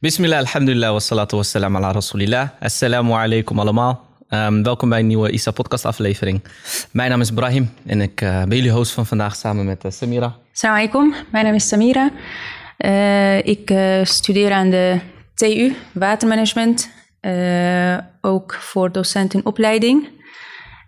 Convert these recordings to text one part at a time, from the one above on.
Bismillah, alhamdulillah, wassalatu wassalam ala rasulillah. Assalamu alaikum allemaal. Um, welkom bij een nieuwe ISA podcast aflevering. Mijn naam is Brahim en ik uh, ben jullie host van vandaag samen met uh, Samira. Assalamu alaikum, mijn naam is Samira. Uh, ik studeer aan de TU Watermanagement, ook voor docent in opleiding.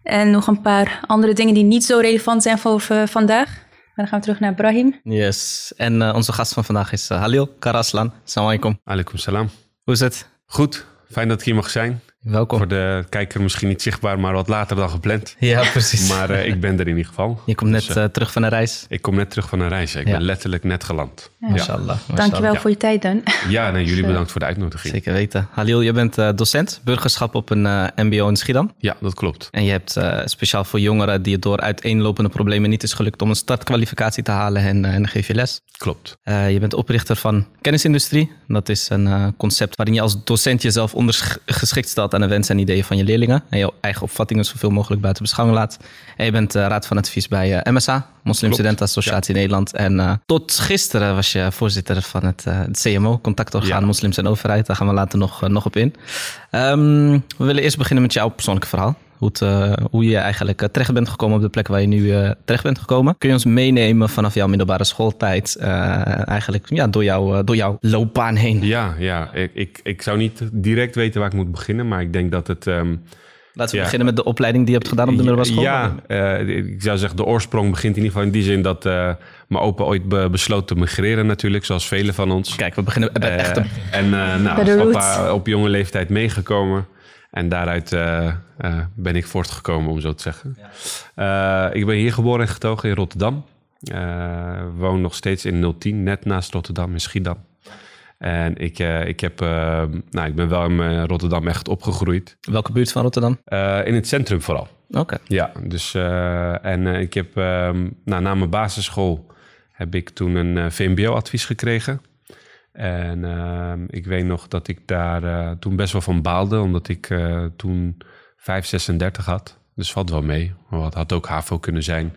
En nog een paar andere dingen die niet zo relevant zijn voor vandaag. Dan gaan we terug naar Brahim. Yes, en uh, onze gast van vandaag is uh, Halil Karaslan. Assalamu alaikum. Alaikum salam. Hoe is het? Goed, fijn dat ik hier mag zijn. Welkom. Voor de kijker misschien niet zichtbaar, maar wat later dan gepland. Ja, precies. Maar uh, ik ben er in ieder geval. Je komt net dus, uh, terug van een reis. Ik kom net terug van een reis. Ik ja. ben letterlijk net geland. Ja. Mashallah. Dankjewel ja. voor je tijd dan. Ja, nee, jullie bedankt voor de uitnodiging. Zeker weten. Halil, je bent uh, docent burgerschap op een mbo in Schiedam. Ja, dat klopt. En je hebt speciaal voor jongeren die het door uiteenlopende problemen niet is gelukt om een startkwalificatie te halen en, en dan geef je les. Klopt. je bent oprichter van Kennisindustrie. Dat is een concept waarin je als docent jezelf ondergeschikt aan de wensen en ideeën van je leerlingen en je eigen opvattingen zoveel mogelijk buiten beschouwing laat. En je bent uh, raad van advies bij uh, MSA, Moslim Studentenassociatie ja. Nederland. En uh, tot gisteren was je voorzitter van het, het CMO, contactorgaan ja. Moslims en Overheid. Daar gaan we later nog, nog op in. Um, we willen eerst beginnen met jouw persoonlijke verhaal. Hoe, het, uh, hoe je eigenlijk uh, terecht bent gekomen op de plek waar je nu uh, terecht bent gekomen. Kun je ons meenemen vanaf jouw middelbare schooltijd, eigenlijk ja, door, jou, door jouw loopbaan heen? Ja, ja. Ik, ik, ik zou niet direct weten waar ik moet beginnen, maar ik denk dat het... Um, Laten we ja. beginnen met de opleiding die je hebt gedaan op de middelbare school. Ja, ik zou zeggen, de oorsprong begint in ieder geval in die zin dat mijn opa ooit be besloot te migreren natuurlijk, zoals velen van ons. Kijk, we beginnen bij echt een... En nou, papa op jonge leeftijd meegekomen. En daaruit uh, uh, ben ik voortgekomen, om zo te zeggen. Ja. Uh, ik ben hier geboren en getogen in Rotterdam. woon nog steeds in 010, net naast Rotterdam, in Schiedam. En ik, ik, heb, nou, ik ben wel in Rotterdam echt opgegroeid. Welke buurt van Rotterdam? in het centrum vooral. Oké. Okay. Ja, dus en ik heb nou, na mijn basisschool heb ik toen een VMBO-advies gekregen. En uh, ik weet nog dat ik daar uh, toen best wel van baalde, omdat ik uh, toen 536 had. Dus valt wel mee. Het had ook HAVO kunnen zijn.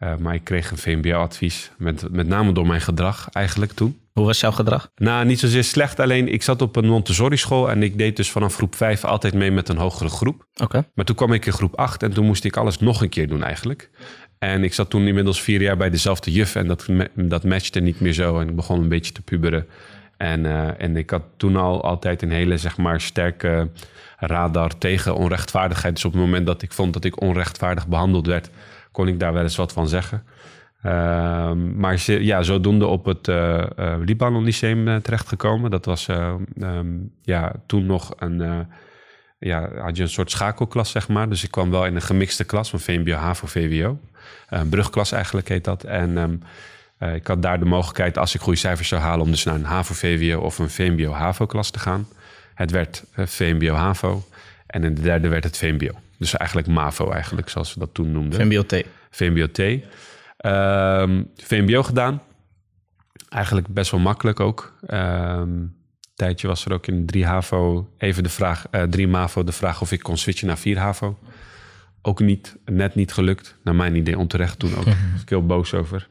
Uh, maar ik kreeg een VMBO-advies, met, met name door mijn gedrag eigenlijk toen. Hoe was jouw gedrag? Nou, niet zozeer slecht. Alleen ik zat op een Montessori-school en ik deed dus vanaf groep 5 altijd mee met een hogere groep. Oké. Okay. Maar toen kwam ik in groep 8 en toen moest ik alles nog een keer doen eigenlijk. En ik zat toen inmiddels vier jaar bij dezelfde juf en dat, dat matchte niet meer zo. En ik begon een beetje te puberen. En, uh, en ik had toen al altijd een hele zeg maar, sterke radar tegen onrechtvaardigheid. Dus op het moment dat ik vond dat ik onrechtvaardig behandeld werd, kon ik daar wel eens wat van zeggen. Uh, maar ja, zodoende op het uh, Libanon Lyceum terechtgekomen. Dat was um, ja, toen nog een, ja, had je een soort schakelklas, zeg maar. Dus ik kwam wel in een gemixte klas van VMBO, HAVO, VWO. Een brugklas eigenlijk heet dat. En um, uh, ik had daar de mogelijkheid, als ik goede cijfers zou halen, om dus naar een HAVO-VWO of een VMBO-HAVO-klas te gaan. Het werd uh, VMBO-HAVO en in de derde werd het VMBO. Dus eigenlijk MAVO eigenlijk, zoals we dat toen noemden. VMBO-T. VMBO-T. Um, VMBO gedaan. Eigenlijk best wel makkelijk ook. Um, tijdje was er ook in 3 HAVO even de vraag, uh, 3 MAVO de vraag of ik kon switchen naar 4 HAVO. Ook niet, net niet gelukt. Naar mijn idee onterecht toen ook. Daar was ik heel boos over.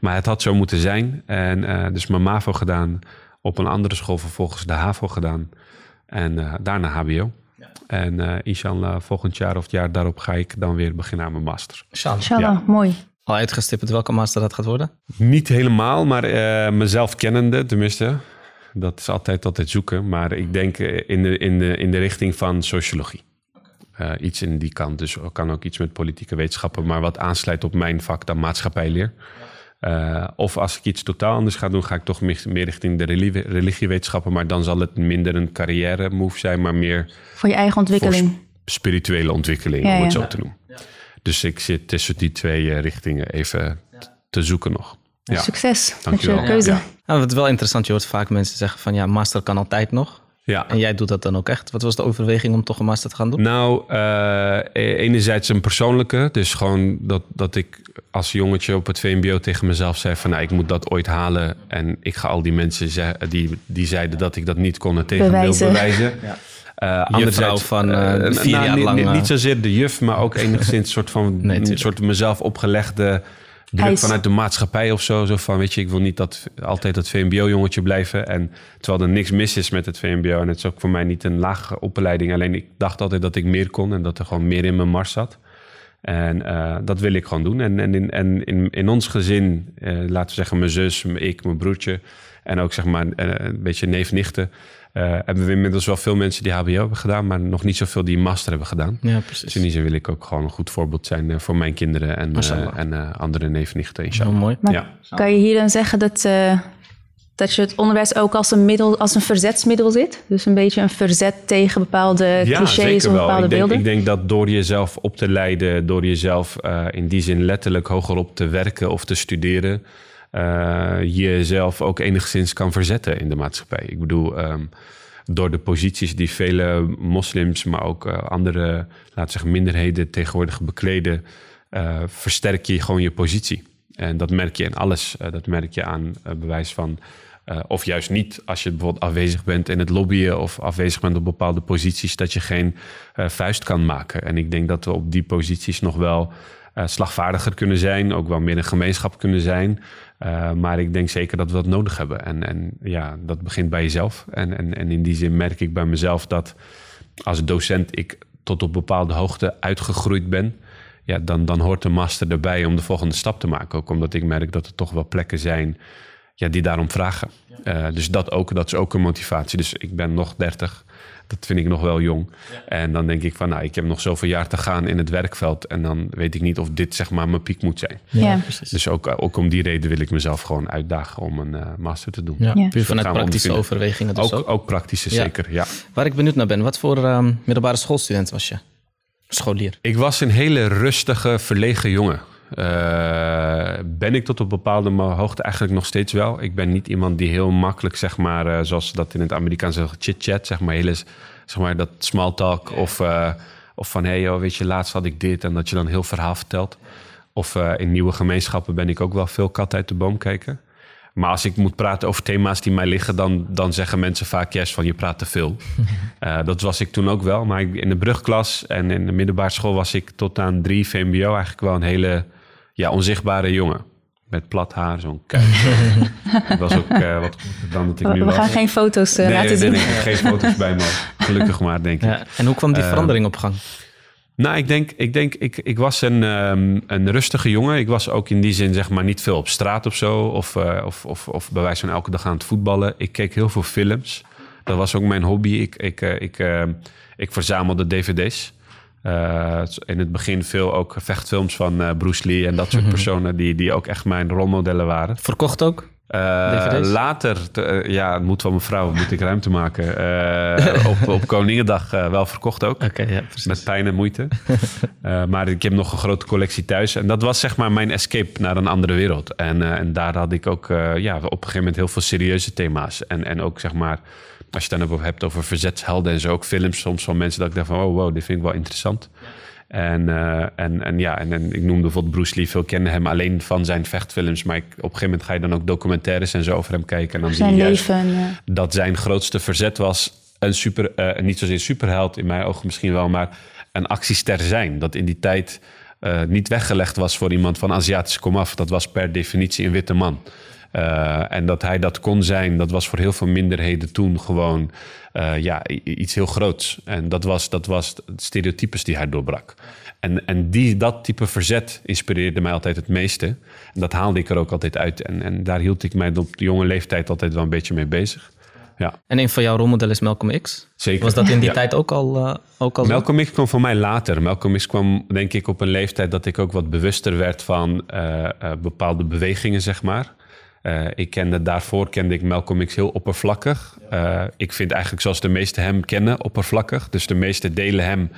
Maar het had zo moeten zijn. En uh, dus mijn MAVO gedaan. Op een andere school vervolgens de HAVO gedaan. En uh, daarna HBO. Ja. En uh, inshallah volgend jaar of het jaar daarop ga ik dan weer beginnen aan mijn master. Inshallah, ja. mooi. Al uitgestippeld welke master dat gaat worden? Niet helemaal, maar mezelf kennende tenminste. Dat is altijd altijd zoeken. Maar ik denk in de, in de, in de richting van sociologie. Uh, iets in die kant. Dus kan ook iets met politieke wetenschappen, maar wat aansluit op mijn vak dan maatschappijleer. Uh, of als ik iets totaal anders ga doen, ga ik toch meer, meer richting de religie, religiewetenschappen. Maar dan zal het minder een carrière move zijn, maar meer. Voor je eigen ontwikkeling. spirituele ontwikkeling, ja, om het ja. zo te noemen. Ja. Dus ik zit tussen die twee uh, richtingen even te zoeken nog. Ja. Succes met je keuze. Ja. Nou, wat wel interessant, je hoort vaak mensen zeggen van ja, master kan altijd nog. Ja. En jij doet dat dan ook echt. Wat was de overweging om toch een master te gaan doen? Nou, uh, enerzijds een persoonlijke. Dus gewoon dat, dat ik als jongetje op het VMBO tegen mezelf zei van... Nou, ik moet dat ooit halen. En ik ga al die mensen zeggen die, die zeiden dat ik dat niet kon... tegen bewijzen. bewijzen. Ja. Uh, anderzijds van uh, vier nou, jaar lang. Niet, niet zozeer de juf, maar ook enigszins soort van nee, een soort mezelf opgelegde druk Eis. vanuit de maatschappij of zo. Zo van, weet je, ik wil niet dat altijd dat VMBO-jongetje blijven. En terwijl er niks mis is met het VMBO. En het is ook voor mij niet een lage opleiding. Alleen ik dacht altijd dat ik meer kon en dat er gewoon meer in mijn mars zat. En eh, dat wil ik gewoon doen. En, en, in, en in, in ons gezin, eh, laten we zeggen mijn zus, ik, mijn broertje... en ook zeg maar eh, een beetje neef-nichten... eh, hebben we inmiddels wel veel mensen die HBO hebben gedaan... maar nog niet zoveel die master hebben gedaan. Ja, Dus precies. in die zin wil ik ook gewoon een goed voorbeeld zijn eh, voor mijn kinderen... en, eh, en eh, andere neef-nichten, Heel inshallah. mooi. Maar Ja. kan je hier dan zeggen dat, eh, dat je het onderwijs ook als een, middel, als een verzetsmiddel zit? Dus een beetje een verzet tegen bepaalde clichés of bepaalde ik denk, beelden? ik denk dat door jezelf op te leiden, door jezelf eh, in die zin letterlijk hogerop te werken of te studeren, jezelf ook enigszins kan verzetten in de maatschappij. Ik bedoel, ehm, door de posities die vele moslims, maar ook eh, andere, laten zeggen, minderheden tegenwoordig bekleden, eh, versterk je gewoon je positie. En dat merk je in alles. Eh, dat merk je aan eh, bewijs van. eh, of juist niet, als je bijvoorbeeld afwezig bent in het lobbyen of afwezig bent op bepaalde posities, dat je geen eh, vuist kan maken. En ik denk dat we op die posities nog wel eh, slagvaardiger kunnen zijn, ook wel meer een gemeenschap kunnen zijn. Eh, maar ik denk zeker dat we dat nodig hebben. En, en ja, dat begint bij jezelf. En, en, en in die zin merk ik bij mezelf dat als docent ik tot op bepaalde hoogte uitgegroeid ben. Ja, dan, dan hoort de master erbij om de volgende stap te maken. Ook omdat ik merk dat er toch wel plekken zijn ja, die daarom vragen. Eh, dus dat ook, dat is ook een motivatie. Dus ik ben nog 30. Dat vind ik nog wel jong. En dan denk ik van, nou, ik heb nog zoveel jaar te gaan in het werkveld. En dan weet ik niet of dit zeg maar mijn piek moet zijn. Ja. precies. Dus ook, ook om die reden wil ik mezelf gewoon uitdagen om een eh, master te doen. Ja, Ja. puur vanuit praktische overwegingen dus ook. ook, ook praktische, zeker, ja. Waar ik benieuwd naar ben, wat voor ehm, middelbare schoolstudent was je? Scholier. Ik was een hele rustige, verlegen jongen. Eh, ben ik tot op bepaalde hoogte eigenlijk nog steeds wel. Ik ben niet iemand die heel makkelijk, zeg maar, eh, zoals dat in het Amerikaans zeggen, chit-chat, zeg maar, hele, zeg maar, dat small talk. Of, eh, of van, hé, hey, joh, weet je, laatst had ik dit en dat je dan heel verhaal vertelt. Of in nieuwe gemeenschappen ben ik ook wel veel kat uit de boom kijken. Maar als ik moet praten over thema's die mij liggen, dan, dan zeggen mensen vaak juist van je praat te veel. Dat was ik toen ook wel. Maar ik- in de brugklas en in de middelbare school was ik tot aan drie VMBO eigenlijk wel een hele ja, onzichtbare jongen. Met plat haar, zo'n kuit. Ik was ook eh, wat dan dat ik We, nu we was. gaan geen foto's eh, nee, laten nee, zien. nee, geen foto's bij me. Gelukkig maar, denk ik. Ja. En hoe kwam die Ehm, verandering op gang? Nou, ik denk, ik, denk ik, ik was een, ehm, een rustige jongen. Ik was ook in die zin zeg maar niet veel op straat of zo. Of, eh, of, of, of bij wijze van elke dag aan het voetballen. Ik keek heel veel films. Dat was ook mijn hobby. Ik, ik, eh, ik, eh, ik verzamelde dvd's. Eh, in het begin veel ook vechtfilms van eh, Bruce Lee en dat soort personen... Die, die ook echt mijn rolmodellen waren. Verkocht ook? Eh, later, te- eh, ja, het moet van mijn vrouw, moet ik ruimte maken. Eh, op, op Koningendag eh, wel verkocht ook. Oké, ja, precies. Met pijn en moeite. Eh, maar ik heb nog een grote collectie thuis. En dat was zeg maar mijn escape naar een andere wereld. En, eh, en daar had ik ook eh, ja, op een gegeven moment heel veel serieuze thema's. En, en ook zeg maar, als je het dan hebt over verzetshelden en zo. Ook films soms van mensen dat ik dacht van, oh wow, dit vind ik wel interessant. En, eh, en, en ja, en, en ik noemde bijvoorbeeld Bruce Lee. Veel kennen hem alleen van zijn vechtfilms. Maar ik, op een gegeven moment ga je dan ook documentaires en zo over hem kijken. En dan zie je juist leven. ja. dat zijn grootste verzet was een super, eh, niet zozeer superheld in mijn ogen misschien wel, maar een actiester zijn. Dat in die tijd eh, niet weggelegd was voor iemand van Aziatische komaf. Dat was per definitie een witte man. Eh, en dat hij dat kon zijn, dat was voor heel veel minderheden toen gewoon eh, ja, iets heel groots. En dat was, dat was de stereotypes die hij doorbrak. En, en die, dat type verzet inspireerde mij altijd het meeste. En dat haalde ik er ook altijd uit. En, en daar hield ik mij op de jonge leeftijd altijd wel een beetje mee bezig. Ja, En een van jouw rolmodellen is Malcolm X. zeker. Was dat in die Ja. tijd ook al, eh, ook al? Malcolm X kwam voor mij later. Malcolm X kwam denk ik op een leeftijd dat ik ook wat bewuster werd van bepaalde bewegingen, zeg maar. Eh, ik kende, daarvoor kende ik Malcolm X heel oppervlakkig. Eh, ik vind eigenlijk zoals de meesten hem kennen, oppervlakkig. Dus de meesten delen hem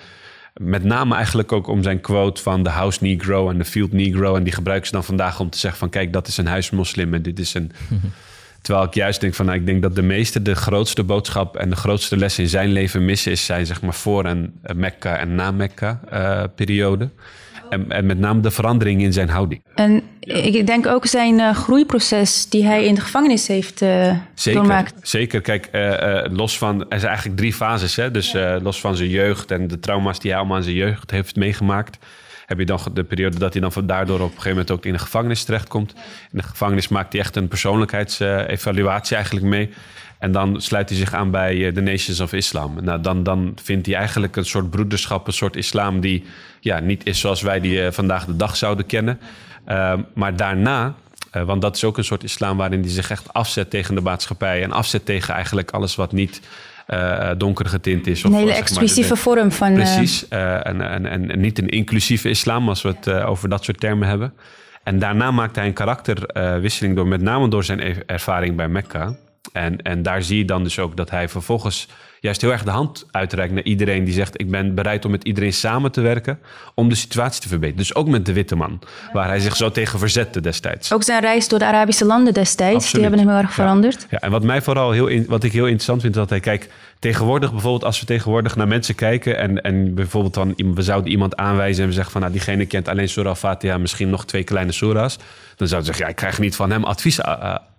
met name eigenlijk ook om zijn quote van de house negro en de field negro. En die gebruiken ze dan vandaag om te zeggen van kijk, dat is een huismoslim en dit is een... Terwijl ik juist denk van, nou, ik denk dat de meeste de grootste boodschap en de grootste les in zijn leven missen is zijn zeg maar voor en eh, Mekka en na Mekka eh, periode. En, en met name de verandering in zijn houding. En ik denk ook zijn eh, groeiproces die hij in de gevangenis heeft eh Zeker, doormaakt. zeker. Kijk, eh, eh, los van, er zijn eigenlijk drie fases. Hè? Dus eh, los van zijn jeugd en de trauma's die hij allemaal in zijn jeugd heeft meegemaakt, heb je dan de periode dat hij dan van daardoor op een gegeven moment ook in de gevangenis terechtkomt. In de gevangenis maakt hij echt een persoonlijkheidsevaluatie eigenlijk mee. En dan sluit hij zich aan bij de Nations of Islam. Nou, dan, dan vindt hij eigenlijk een soort broederschap, een soort islam die ja, niet is zoals wij die vandaag de dag zouden kennen. Ehm, maar daarna uh, want dat is ook een soort islam waarin die zich echt afzet tegen de maatschappij. En afzet tegen eigenlijk alles wat niet uh, donker getint is. Of, een hele exclusieve vorm van... Precies. Uh, en, en, en, niet een inclusieve islam als we het over dat soort termen hebben. En daarna maakt hij een karakterwisseling door, met name door zijn e-, ervaring bij Mekka. En, en daar zie je dan dus ook dat hij vervolgens juist heel erg de hand uitreikt naar iedereen die zegt: Ik ben bereid om met iedereen samen te werken om de situatie te verbeteren. Dus ook met de witte man, waar hij zich zo tegen verzette destijds. Ook zijn reis door de Arabische landen destijds, die hebben hem heel erg veranderd. Ja, en wat mij vooral heel, wat ik heel interessant vind, is dat hij kijkt tegenwoordig bijvoorbeeld, als we tegenwoordig naar mensen kijken en, en bijvoorbeeld dan we zouden iemand aanwijzen en we zeggen van nou, diegene kent alleen Surah Fatiha, misschien nog twee kleine surahs. Dan zouden ze zeggen, ja, ik krijg niet van hem advies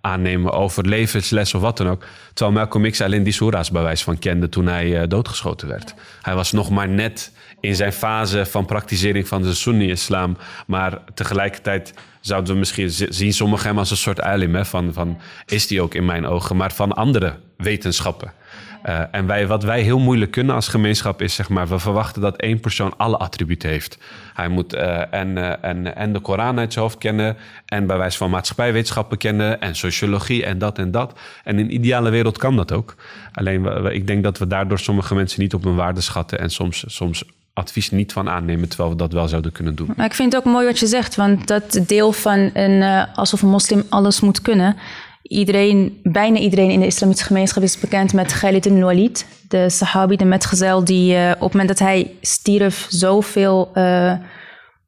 aannemen over levensles of wat dan ook. Terwijl Malcolm X alleen die surahs bij wijze van kende toen hij uh, doodgeschoten werd. Hij was nog maar net in zijn fase van praktisering van de Sunni-islam, maar tegelijkertijd zouden we misschien zien sommigen hem als een soort alim, van, van is die ook in mijn ogen, maar van andere wetenschappen. Uh, en wij, wat wij heel moeilijk kunnen als gemeenschap is, zeg maar, we verwachten dat één persoon alle attributen heeft. Hij moet uh, en, uh, en, en de Koran uit zijn hoofd kennen, en bij wijze van maatschappijwetenschappen kennen, en sociologie en dat en dat. En in een ideale wereld kan dat ook. Alleen ik denk dat we daardoor sommige mensen niet op hun waarde schatten en soms, soms advies niet van aannemen, terwijl we dat wel zouden kunnen doen. Maar ik vind het ook mooi wat je zegt, want dat deel van een, alsof een moslim alles moet kunnen iedereen, bijna iedereen in de islamitische gemeenschap is bekend met Khalid ibn Walid, de Sahabi, de metgezel, die uh, op het moment dat hij stierf zoveel uh,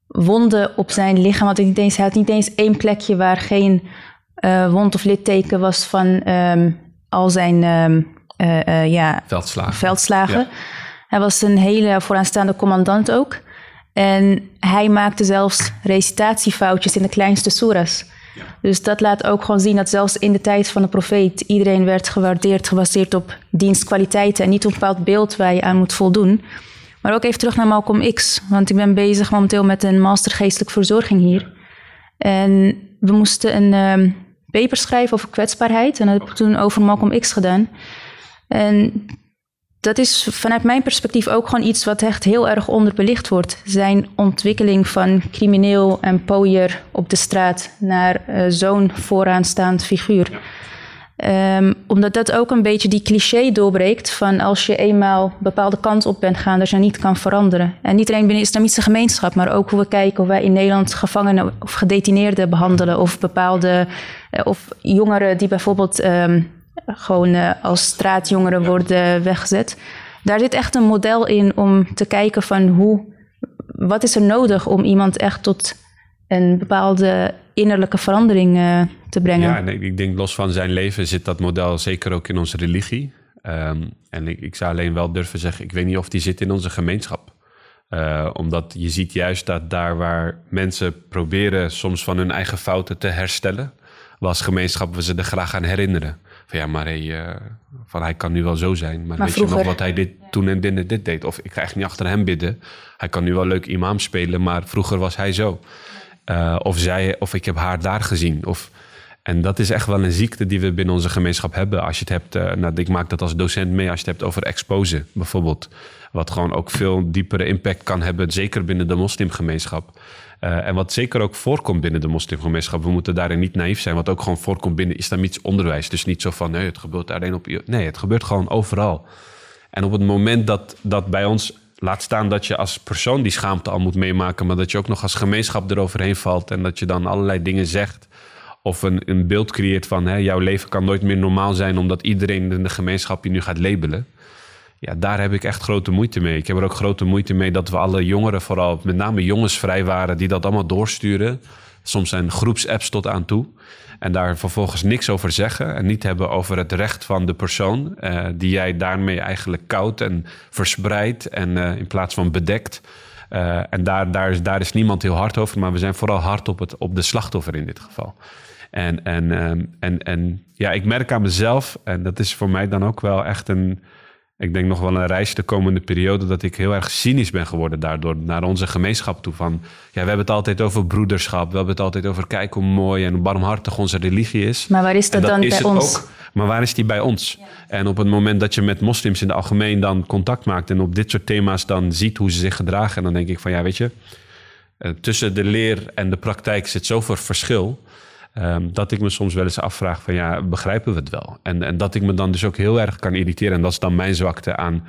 wonden op zijn lichaam had. Niet eens, hij had niet eens één plekje waar geen uh, wond of litteken was van um, al zijn um, ja, veldslagen. veldslagen. Ja. Hij was een hele vooraanstaande commandant ook. En hij maakte zelfs recitatiefoutjes in de kleinste soeras. Dus dat laat ook gewoon zien dat zelfs in de tijd van de profeet iedereen werd gewaardeerd gebaseerd op dienstkwaliteiten en niet op een bepaald beeld waar je aan moet voldoen. Maar ook even terug naar Malcolm X, want ik ben bezig momenteel met een master geestelijke verzorging hier. En we moesten een um, paper schrijven over kwetsbaarheid en dat heb ik toen over Malcolm X gedaan. En dat is vanuit mijn perspectief ook gewoon iets wat echt heel erg onderbelicht wordt. Zijn ontwikkeling van crimineel en pooier op de straat naar uh, zo'n vooraanstaand figuur. Um, omdat dat ook een beetje die cliché doorbreekt van als je eenmaal een bepaalde kant op bent gaan, dat je niet kan veranderen. En niet alleen binnen de islamitische gemeenschap, maar ook hoe we kijken of wij in Nederland gevangenen of gedetineerden behandelen. Of bepaalde, uh, of jongeren die bijvoorbeeld um, gewoon uh, als straatjongeren worden weggezet. Daar zit echt een model in om te kijken van hoe, wat is er nodig om iemand echt tot een bepaalde innerlijke verandering uh, te brengen. Ja, en ik denk los van zijn leven zit dat model zeker ook in onze religie. Um, en ik, ik, zou alleen wel durven zeggen, ik weet niet of die zit in onze gemeenschap. Uh, omdat je ziet juist dat daar waar mensen proberen soms van hun eigen fouten te herstellen, was gemeenschap we ze er graag aan herinneren. Van ja, maar hij, uh, van hij kan nu wel zo zijn. Maar, maar weet vroeger... je nog wat hij dit, toen en dit, dit deed? Of ik ga echt niet achter hem bidden. Hij kan nu wel leuk imam spelen, maar vroeger was hij zo. Uh, of, zij, of ik heb haar daar gezien. Of, en dat is echt wel een ziekte die we binnen onze gemeenschap hebben. Als je het hebt, uh, nou, ik maak dat als docent mee, als je het hebt over exposen bijvoorbeeld. Wat gewoon ook veel diepere impact kan hebben, zeker binnen de moslimgemeenschap. Uh, en wat zeker ook voorkomt binnen de moslimgemeenschap. We moeten daarin niet naïef zijn. Wat ook gewoon voorkomt binnen islamitisch onderwijs. Dus niet zo van, nee, het gebeurt alleen op... Nee, het gebeurt gewoon overal. En op het moment dat, dat bij ons... Laat staan dat je als persoon die schaamte al moet meemaken... maar dat je ook nog als gemeenschap eroverheen valt... en dat je dan allerlei dingen zegt... of een, een beeld creëert van... Hè, jouw leven kan nooit meer normaal zijn... omdat iedereen in de gemeenschap je nu gaat labelen... Ja, daar heb ik echt grote moeite mee. Ik heb er ook grote moeite mee dat we alle jongeren, vooral met name jongens, vrij waren die dat allemaal doorsturen. Soms zijn groepsapps tot aan toe. En daar vervolgens niks over zeggen. En niet hebben over het recht van de persoon. Uh, die jij daarmee eigenlijk koudt en verspreidt. En uh, in plaats van bedekt. Uh, en daar, daar, is, daar is niemand heel hard over. Maar we zijn vooral hard op, het, op de slachtoffer in dit geval. En, en, en, en ja, ik merk aan mezelf. En dat is voor mij dan ook wel echt een ik denk nog wel een reis de komende periode dat ik heel erg cynisch ben geworden daardoor naar onze gemeenschap toe. Van ja, we hebben het altijd over broederschap, we hebben het altijd over kijk hoe mooi en barmhartig onze religie is. Maar waar is dat, dan bij ons? Ook, maar waar is die bij ons? En op het moment dat je met moslims in het algemeen dan contact maakt en op dit soort thema's dan ziet hoe ze zich gedragen, dan denk ik van ja, weet je, eh, tussen de leer en de praktijk zit zoveel verschil. Um, dat ik me soms wel eens afvraag van ja, begrijpen we het wel? En, en dat ik me dan dus ook heel erg kan irriteren. En dat is dan mijn zwakte aan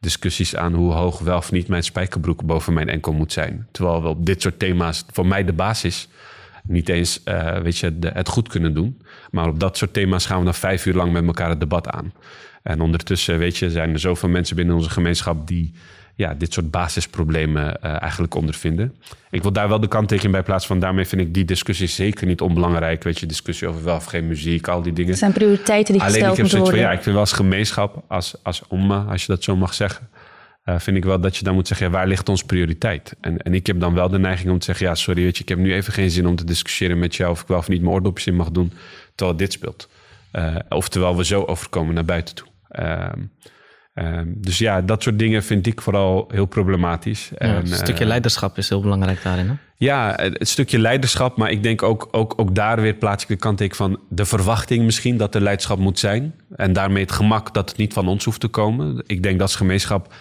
discussies aan hoe hoog wel of niet mijn spijkerbroek boven mijn enkel moet zijn. Terwijl we op dit soort thema's voor mij de basis niet eens uh, weet je, het goed kunnen doen. Maar op dat soort thema's gaan we dan vijf uur lang met elkaar het debat aan. En ondertussen, weet je, zijn er zoveel mensen binnen onze gemeenschap die ja, dit soort basisproblemen uh, eigenlijk ondervinden. Ik wil daar wel de kanttekening bij plaatsen van daarmee vind ik die discussie zeker niet onbelangrijk. Weet je, discussie over wel of geen muziek, al die dingen. Het zijn prioriteiten die Alleen gesteld moeten worden. Van, ja, ik vind wel als gemeenschap, als, als omma, als je dat zo mag zeggen, uh, vind ik wel dat je dan moet zeggen, ja, waar ligt onze prioriteit? En, en ik heb dan wel de neiging om te zeggen, ja, sorry, weet je, ik heb nu even geen zin om te discussiëren met jou of ik wel of niet mijn oordopjes in mag doen, terwijl dit speelt. Uh, oftewel we zo overkomen naar buiten toe. Um, dus ja, dat soort dingen vind ik vooral heel problematisch. Ja, en, een stukje uh, leiderschap is heel belangrijk daarin. Hè? Ja, het stukje leiderschap. Maar ik denk ook, ook, ook daar weer plaats ik de kanttekening van de verwachting misschien dat er leiderschap moet zijn. En daarmee het gemak dat het niet van ons hoeft te komen. Ik denk dat als gemeenschap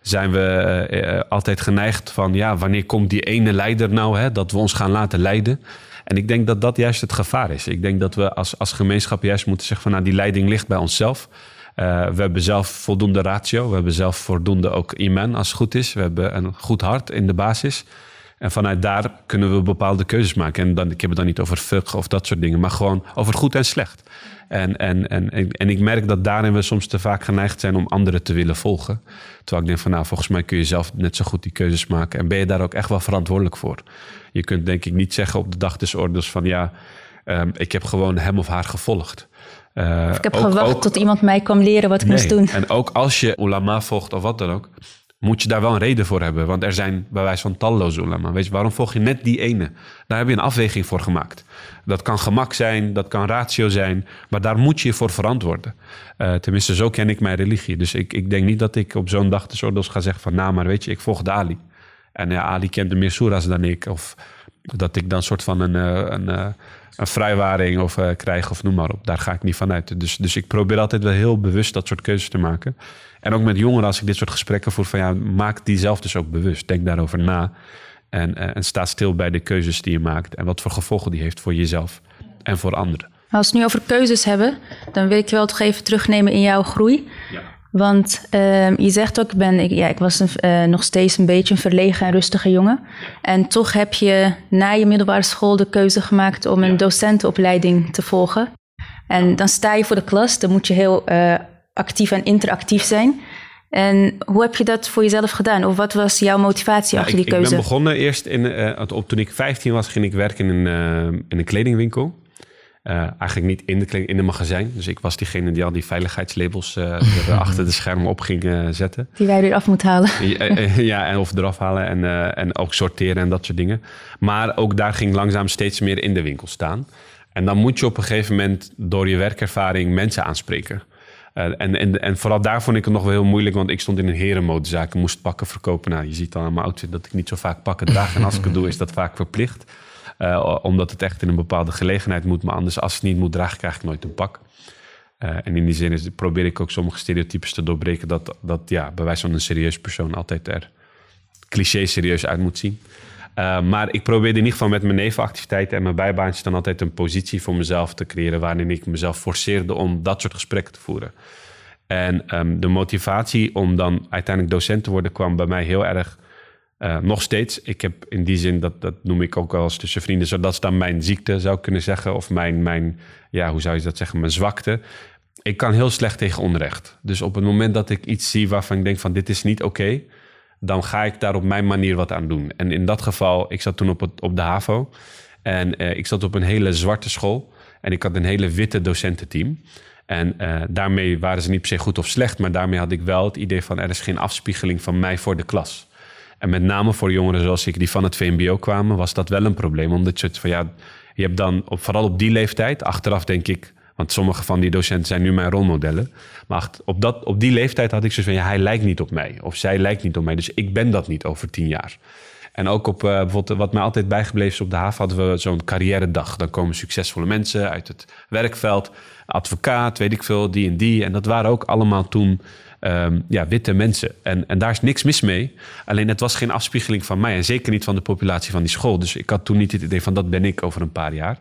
zijn we uh, altijd geneigd van... ja, wanneer komt die ene leider nou, hè, dat we ons gaan laten leiden... En ik denk dat dat juist het gevaar is. Ik denk dat we als, als gemeenschap juist moeten zeggen van... nou, die leiding ligt bij onszelf. Uh, we hebben zelf voldoende ratio. We hebben zelf voldoende ook iman als het goed is. We hebben een goed hart in de basis. En vanuit daar kunnen we bepaalde keuzes maken. En dan, ik heb het dan niet over fuck of dat soort dingen, maar gewoon over goed en slecht. En, en, en, en, ik merk dat daarin we soms te vaak geneigd zijn om anderen te willen volgen. Terwijl ik denk van nou, volgens mij kun je zelf net zo goed die keuzes maken. En ben je daar ook echt wel verantwoordelijk voor. Je kunt denk ik niet zeggen op de dag des van ja, um, ik heb gewoon hem of haar gevolgd. Uh, ik heb ook, gewacht ook, tot iemand mij kwam leren wat ik nee. moest doen. En ook als je ulama volgt of wat dan ook, moet je daar wel een reden voor hebben. Want er zijn bij wijze van talloze ulama. Weet je, waarom volg je net die ene? Daar heb je een afweging voor gemaakt. Dat kan gemak zijn, dat kan ratio zijn, maar daar moet je je voor verantwoorden. Uh, tenminste, zo ken ik mijn religie. Dus ik, ik denk niet dat ik op zo'n dag de oordeels ga zeggen van... nou, maar weet je, ik volg de Ali. En ja, Ali kent meer soeras dan ik. Of dat ik dan soort van een... een, een vrijwaring of uh, krijgen of noem maar op. Daar ga ik niet van uit. Dus, dus ik probeer altijd wel heel bewust dat soort keuzes te maken. En ook met jongeren, als ik dit soort gesprekken voer, van ja, maak die zelf dus ook bewust. Denk daarover na. En, uh, en sta stil bij de keuzes die je maakt. En wat voor gevolgen die heeft voor jezelf en voor anderen. Als we het nu over keuzes hebben, dan wil ik je wel toch even terugnemen in jouw groei. Ja. Want uh, je zegt ook, ik, ben, ik, ja, ik was een, uh, nog steeds een beetje een verlegen en rustige jongen. En toch heb je na je middelbare school de keuze gemaakt om een docentenopleiding te volgen. En dan sta je voor de klas, dan moet je heel uh, actief en interactief zijn. En hoe heb je dat voor jezelf gedaan? Of wat was jouw motivatie achter ik, die keuze? Ik ben begonnen eerst in, op, toen ik 15 was, ging ik werken in in een kledingwinkel. Uh, eigenlijk niet in de, in de magazijn. Dus ik was diegene die al die veiligheidslabels uh, er achter de schermen op ging uh, zetten. Die wij weer af moeten halen. ja, en of eraf halen en, en ook sorteren en dat soort dingen. Maar ook daar ging langzaam steeds meer in de winkel staan. En dan moet je op een gegeven moment door je werkervaring mensen aanspreken. en, en, en vooral daar vond ik het nog wel heel moeilijk, want ik stond in een herenmodezaak en moest pakken verkopen. Nou, je ziet dan aan mijn outfit dat ik niet zo vaak pakken draag. En als ik het doe, is dat vaak verplicht. Uh, omdat het echt in een bepaalde gelegenheid moet. Maar anders, als het niet moet dragen, krijg ik nooit een pak. Uh, en in die zin is, probeer ik ook sommige stereotypes te doorbreken. Dat, dat ja, bij wijze van een serieus persoon altijd er cliché serieus uit moet zien. Uh, maar ik probeerde in ieder geval met mijn nevenactiviteiten en mijn bijbaantjes dan altijd een positie voor mezelf te creëren. waarin ik mezelf forceerde om dat soort gesprekken te voeren. En um, de motivatie om dan uiteindelijk docent te worden kwam bij mij heel erg uh, nog steeds, ik heb in die zin, dat, dat noem ik ook wel eens tussen vrienden, zo, dat is dan mijn ziekte, zou ik kunnen zeggen. Of mijn, mijn, ja, hoe zou je dat zeggen, mijn zwakte. Ik kan heel slecht tegen onrecht. Dus op het moment dat ik iets zie waarvan ik denk van dit is niet oké, dan ga ik daar op mijn manier wat aan doen. En in dat geval, ik zat toen op, het, op de HAVO en uh, ik zat op een hele zwarte school en ik had een hele witte docententeam. En uh, daarmee waren ze niet per se goed of slecht, maar daarmee had ik wel het idee van er is geen afspiegeling van mij voor de klas. En met name voor jongeren zoals ik die van het VMBO kwamen, was dat wel een probleem. Omdat je het van ja, je hebt dan op, vooral op die leeftijd, achteraf denk ik, Want sommige van die docenten zijn nu mijn rolmodellen. Maar op, dat, op die leeftijd had ik zoiets van, ja, hij lijkt niet op mij. Of zij lijkt niet op mij. Dus ik ben dat niet over tien jaar. En ook op uh, bijvoorbeeld, wat mij altijd bijgebleven is op de haven, hadden we zo'n carrière dag. Dan komen succesvolle mensen uit het werkveld, advocaat, weet ik veel, die en die. En dat waren ook allemaal toen um, ja, witte mensen. En, en daar is niks mis mee. Alleen het was geen afspiegeling van mij en zeker niet van de populatie van die school. Dus ik had toen niet het idee van dat ben ik over een paar jaar.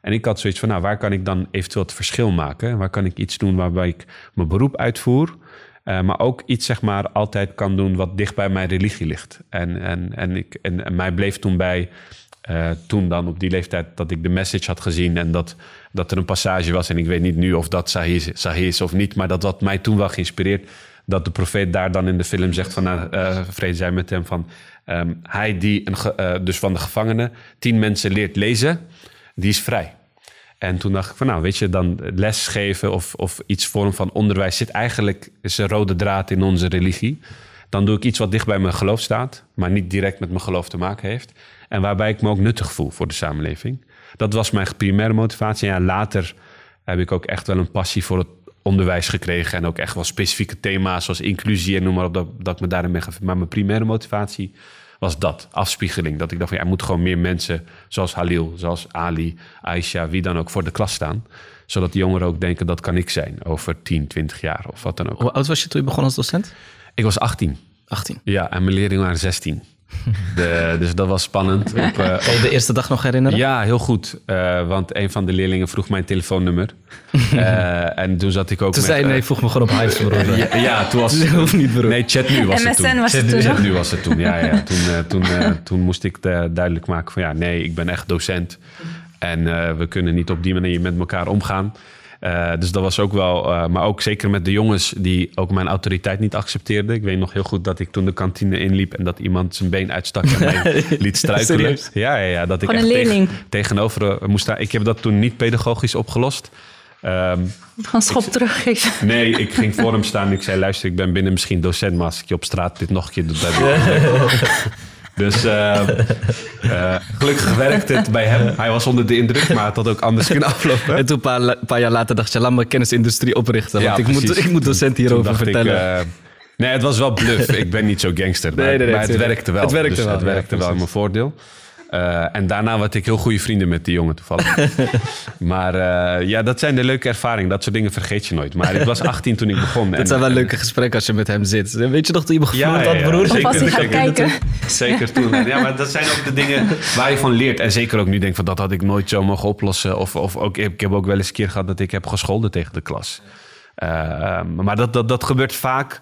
En ik had zoiets van, nou, waar kan ik dan eventueel het verschil maken? Waar kan ik iets doen waarbij ik mijn beroep uitvoer, uh, maar ook iets, zeg maar, altijd kan doen wat dicht bij mijn religie ligt. En, en, en, ik, en mij bleef toen bij, uh, toen dan op die leeftijd, dat ik de message had gezien en dat, dat er een passage was. En ik weet niet nu of dat Sahih, is of niet, maar dat wat mij toen wel geïnspireerd. Dat de profeet daar dan in de film zegt van, uh, vrede zij met hem van, um, hij die, een, dus van de gevangenen, tien mensen leert lezen, die is vrij. En toen dacht ik van nou, weet je, dan lesgeven of, of iets vorm van onderwijs zit eigenlijk, is een rode draad in onze religie. Dan doe ik iets wat dicht bij mijn geloof staat, maar niet direct met mijn geloof te maken heeft. En waarbij ik me ook nuttig voel voor de samenleving. Dat was mijn primaire motivatie. En ja, later heb ik ook echt wel een passie voor het onderwijs gekregen. En ook echt wel specifieke thema's zoals inclusie en noem maar op, dat, dat ik me daarin ben Maar mijn primaire motivatie was dat, afspiegeling. Dat ik dacht van ja, er moeten gewoon meer mensen zoals Halil, zoals Ali, Aisha, wie dan ook voor de klas staan. Zodat die jongeren ook denken dat kan ik zijn over 10, 20 jaar of wat dan ook. Hoe oud was je toen je begon als docent? Ik was 18. 18. Ja, en mijn leerlingen waren 16. De, dus dat was spannend. Op, uh, kan je de eerste dag nog herinneren? Ja, heel goed. Uh, want een van de leerlingen vroeg mijn telefoonnummer. Uh, en toen zat ik ook toen met... zei nee, vroeg me gewoon op Hives, broer. ja, ja, toen was... hoeft niet, broer. Nee, chat nu was MSN het toen. was het toen chat nu was het toen, ja. ja. Toen, toen, toen moest ik duidelijk maken van... Ja, nee, ik ben echt docent. En we kunnen niet op die manier met elkaar omgaan. Uh, dus dat was ook wel, uh, maar ook zeker met de jongens die ook mijn autoriteit niet accepteerden. Ik weet nog heel goed dat ik toen de kantine inliep en dat iemand zijn been uitstak en mij liet struikelen. Ja, ja, ja, dat ik Gewoon echt een leerling. tegen, tegenover uh, moest staan. Ik heb dat toen niet pedagogisch opgelost. Um, Gewoon schop teruggeven. Nee, ik ging voor hem staan en ik zei: luister, ik ben binnen misschien docent, maar als ik je op straat dit nog een keer doe, dan Dus uh, uh, gelukkig werkte het bij hem. Hij was onder de indruk, maar het had ook anders kunnen aflopen. En toen een paar, paar jaar later dacht je, laat me kennisindustrie oprichten. Want ja, ik, moet, ik moet docent hierover vertellen. Ik, uh, nee, het was wel bluff. ik ben niet zo gangster. Maar, nee, nee, nee, maar het, werkte wel. Het werkte dus wel. Het werkte ja, wel in mijn voordeel. Uh, en daarna werd ik heel goede vrienden met die jongen toevallig. maar uh, ja, dat zijn de leuke ervaringen. Dat soort dingen vergeet je nooit. Maar ik was 18 toen ik begon. Dat zijn wel leuke gesprekken als je met hem zit. Weet je nog dat je me gevloerd ja, ja, had, broer? Zeker toen. Ja, maar dat zijn ook de dingen waar je van leert. En zeker ook nu denk van dat had ik nooit zo mogen oplossen. Of, of ook, ik heb ook wel eens een keer gehad dat ik heb gescholden tegen de klas. Uh, maar dat, dat, dat gebeurt vaak.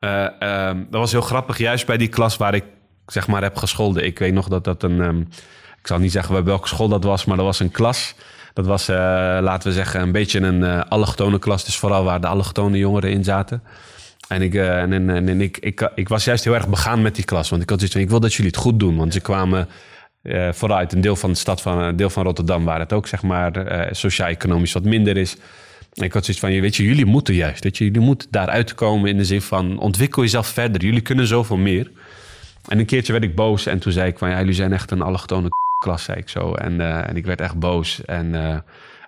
Uh, dat was heel grappig, juist bij die klas waar ik zeg maar heb gescholden. Ik weet nog dat dat een... Um, ik zal niet zeggen bij welke school dat was, maar dat was een klas. Dat was, uh, laten we zeggen, een beetje een uh, allochtone klas. Dus vooral waar de allochtone jongeren in zaten. En, ik, uh, en, en, en ik, ik, ik, was juist heel erg begaan met die klas. Want ik had zoiets van, ik wil dat jullie het goed doen. Want ze kwamen vooruit een deel van de stad van, een deel van Rotterdam... waar het ook, zeg maar, sociaal-economisch wat minder is. En ik had zoiets van, weet je, jullie moeten juist. Weet je, jullie moeten daaruit komen in de zin van... ontwikkel jezelf verder. Jullie kunnen zoveel meer. En een keertje werd ik boos en toen zei ik van ja, jullie zijn echt een allochtone klas, zei ik zo. En, uh, en ik werd echt boos. En, uh,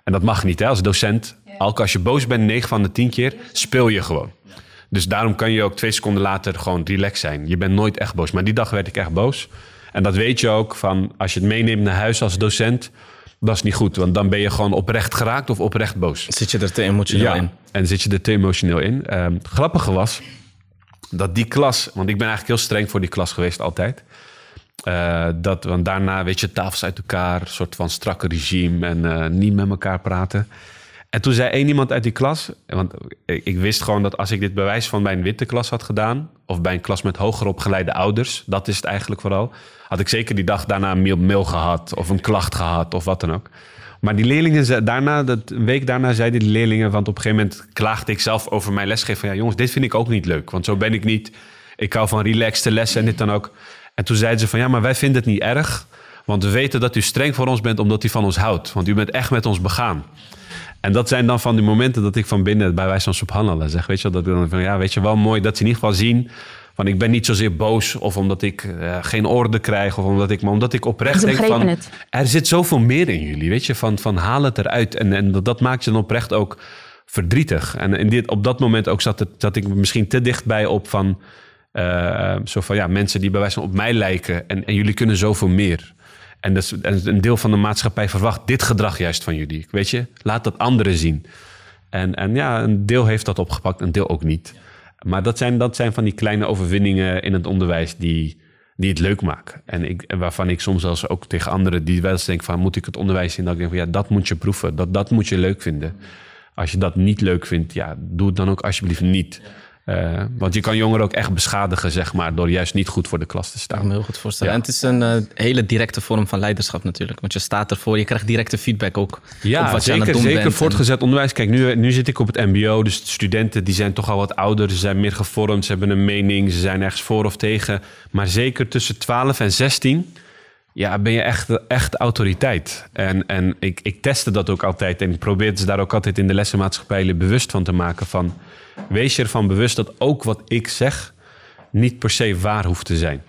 en dat mag niet hè, als docent. Ja. Ook als je boos bent, 9 van de 10 keer, speel je gewoon. Dus daarom kan je ook twee seconden later gewoon relaxed zijn. Je bent nooit echt boos. Maar die dag werd ik echt boos. En dat weet je ook van als je het meeneemt naar huis als docent. Dat is niet goed, want dan ben je gewoon oprecht geraakt of oprecht boos. Zit je er te emotioneel ja, in? En zit je er te emotioneel in. Um, het grappige was, dat die klas, want ik ben eigenlijk heel streng voor die klas geweest altijd. Uh, dat, want daarna, weet je, tafels uit elkaar, een soort van strakke regime en uh, niet met elkaar praten. En toen zei één iemand uit die klas, want ik, wist gewoon dat als ik dit bewijs van bij een witte klas had gedaan, of bij een klas met hoger opgeleide ouders, dat is het eigenlijk vooral, had ik zeker die dag daarna een mail, mail gehad of een klacht gehad of wat dan ook. Maar die leerlingen, daarna, dat, een week daarna zeiden die leerlingen... want op een gegeven moment klaagde ik zelf over mijn lesgeven... van ja jongens, dit vind ik ook niet leuk. Want zo ben ik niet. Ik hou van relaxte lessen en dit dan ook. En toen zeiden ze van ja, maar wij vinden het niet erg... want we weten dat u streng voor ons bent omdat u van ons houdt. Want u bent echt met ons begaan. En dat zijn dan van die momenten dat ik van binnen... bij wijze van subhanallah zeg, weet je wel... dat ik dan van ja, weet je wel mooi dat ze in ieder geval zien Van ik ben niet zozeer boos of omdat ik uh, geen orde krijg of omdat ik, maar omdat ik oprecht denk van het. er zit zoveel meer in jullie, weet je, van, van haal het eruit en, en dat, dat maakt je dan oprecht ook verdrietig. En in dit, op dat moment ook zat, het, zat ik misschien te dichtbij op van uh, zo van ja, mensen die bij wijze van op mij lijken en, en jullie kunnen zoveel meer. En, dat is, en een deel van de maatschappij verwacht dit gedrag juist van jullie. Weet je, laat dat anderen zien. En, en ja, een deel heeft dat opgepakt, een deel ook niet. Maar dat zijn, dat zijn van die kleine overwinningen in het onderwijs die, die het leuk maken. En, ik, waarvan ik soms zelfs ook tegen anderen die wel eens denken van... moet ik het onderwijs in? Dat ik denk van ja, dat moet je proeven. Dat, dat moet je leuk vinden. Als je dat niet leuk vindt, ja, doe het dan ook alsjeblieft niet. Uh, want je kan jongeren ook echt beschadigen, zeg maar, door juist niet goed voor de klas te staan. Ik kan me heel goed voorstellen. En het is een uh, hele directe vorm van leiderschap natuurlijk. Want je staat ervoor, je krijgt directe feedback ook. Ja, op wat zeker, je aan het doen zeker bent. voortgezet onderwijs. Kijk, nu, nu zit ik op het MBO, dus de studenten die zijn toch al wat ouder. Ze zijn meer gevormd, ze hebben een mening, ze zijn ergens voor of tegen. Maar zeker tussen 12 en 16 ja, ben je echt, echt autoriteit. En, en ik, ik testte dat ook altijd. En ik probeerde ze daar ook altijd in de lessenmaatschappij bewust van te maken. Van, wees je ervan bewust dat ook wat ik zeg niet per se waar hoeft te zijn.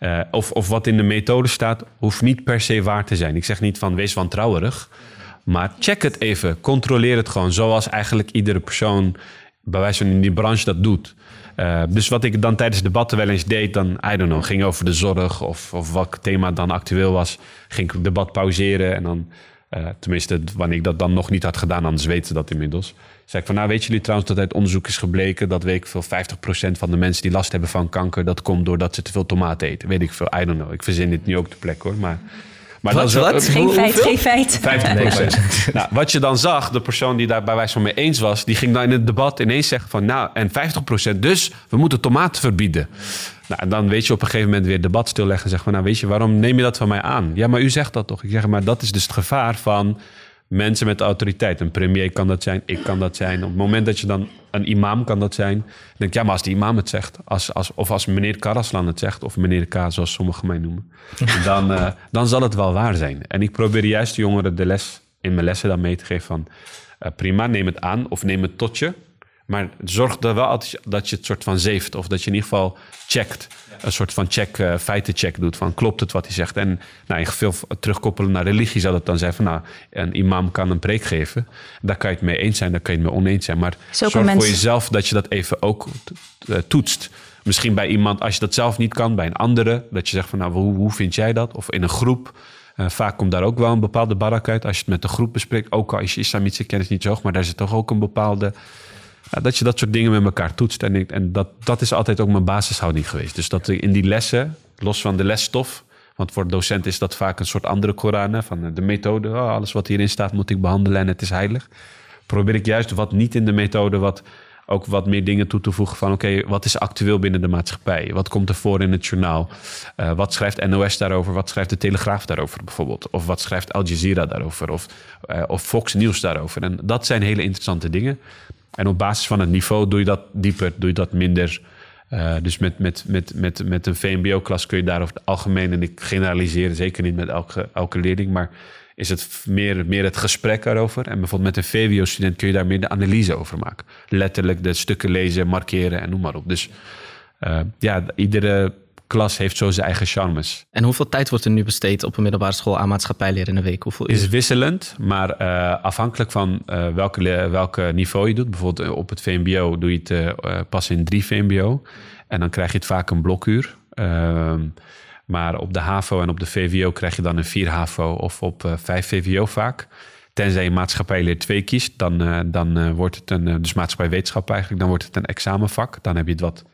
Uh, of, of wat in de methode staat, hoeft niet per se waar te zijn. Ik zeg niet van wees wantrouwerig. Maar check het even. Controleer het gewoon. Zoals eigenlijk iedere persoon bij wijze van in die branche dat doet. Uh, dus wat ik dan tijdens debatten wel eens deed, dan, I don't know, ging over de zorg of, of wat thema dan actueel was, ging ik het debat pauzeren en dan, uh, tenminste wanneer ik dat dan nog niet had gedaan, anders weten ze dat inmiddels. Zei ik van, nou weten jullie trouwens dat uit onderzoek is gebleken dat weet ik veel 50% van de mensen die last hebben van kanker, dat komt doordat ze te veel tomaten eten. Weet ik veel, I don't know. Ik verzin dit nu ook te plek hoor, maar... Maar wat, dat wat? Geen feit, geen feit. 50% nou, wat je dan zag, de persoon die daar bij wijze van mee eens was... die ging dan in het debat ineens zeggen van... nou, en 50% dus we moeten tomaten verbieden. Nou, en dan weet je op een gegeven moment weer het debat stilleggen... en zeggen van, nou weet je, waarom neem je dat van mij aan? Ja, maar u zegt dat toch? Ik zeg, maar dat is dus het gevaar van mensen met autoriteit. Een premier kan dat zijn, ik kan dat zijn. Op het moment dat je dan een imam kan dat zijn, denk ja, maar als die imam het zegt, als, als, of als meneer Karaslan het zegt, of meneer K, zoals sommigen mij noemen, dan, uh, dan zal het wel waar zijn. En ik probeer juist de jongeren de les in mijn lessen dan mee te geven van, uh, prima, neem het aan of neem het tot je. Maar zorg er wel altijd dat je het soort van zeeft. Of dat je in ieder geval checkt. Een soort van check, uh, feitencheck doet. Van klopt het wat hij zegt? En nou, in veel terugkoppelen naar religie zou dat dan zijn van... nou, een imam kan een preek geven. Daar kan je het mee eens zijn, daar kan je het mee oneens zijn. Maar zorg voor jezelf dat je dat even ook uh, toetst. Misschien bij iemand, als je dat zelf niet kan, bij een andere. Dat je zegt van nou, hoe, hoe vind jij dat? Of in een groep. Uh, vaak komt daar ook wel een bepaalde barak uit. Als je het met de groep bespreekt. Ook al is je islamitische kennis niet zo hoog. Maar daar zit toch ook een bepaalde dat je dat soort dingen met elkaar toetst. En, en dat, dat is altijd ook mijn basishouding geweest. Dus dat in die lessen, los van de lesstof... want voor docenten is dat vaak een soort andere Koran... Van de methode, oh, alles wat hierin staat moet ik behandelen en het is heilig. Probeer ik juist wat niet in de methode... wat ook wat meer dingen toe te voegen van... oké, wat is actueel binnen de maatschappij? Wat komt er voor in het journaal? Uh, wat schrijft NOS daarover? Wat schrijft de Telegraaf daarover bijvoorbeeld? Of wat schrijft Al Jazeera daarover? Of, uh, of Fox News daarover? En dat zijn hele interessante dingen. En op basis van het niveau doe je dat dieper, doe je dat minder. Uh, dus met, met, met, met, met een VMBO-klas kun je daar over het algemeen, en ik generaliseer zeker niet met elke, elke leerling, maar is het meer, meer het gesprek erover. En bijvoorbeeld met een VWO-student kun je daar meer de analyse over maken. Letterlijk de stukken lezen, markeren en noem maar op. Dus uh, ja, iedere klas heeft zo zijn eigen charmes. En hoeveel tijd wordt er nu besteed op een middelbare school aan maatschappijleer in een week? Hoeveel is wisselend, maar uh, afhankelijk van uh, welke, welke niveau je doet. Bijvoorbeeld op het VMBO doe je het uh, pas in drie VMBO. En dan krijg je het vaak een blokuur. Ehm, maar op de HAVO en op de VWO krijg je dan een 4 HAVO of op 5 VWO vaak. Tenzij je maatschappijleer 2 kiest, dan, dan wordt het een, dus maatschappijwetenschap eigenlijk, dan wordt het een examenvak. Dan heb je het wat,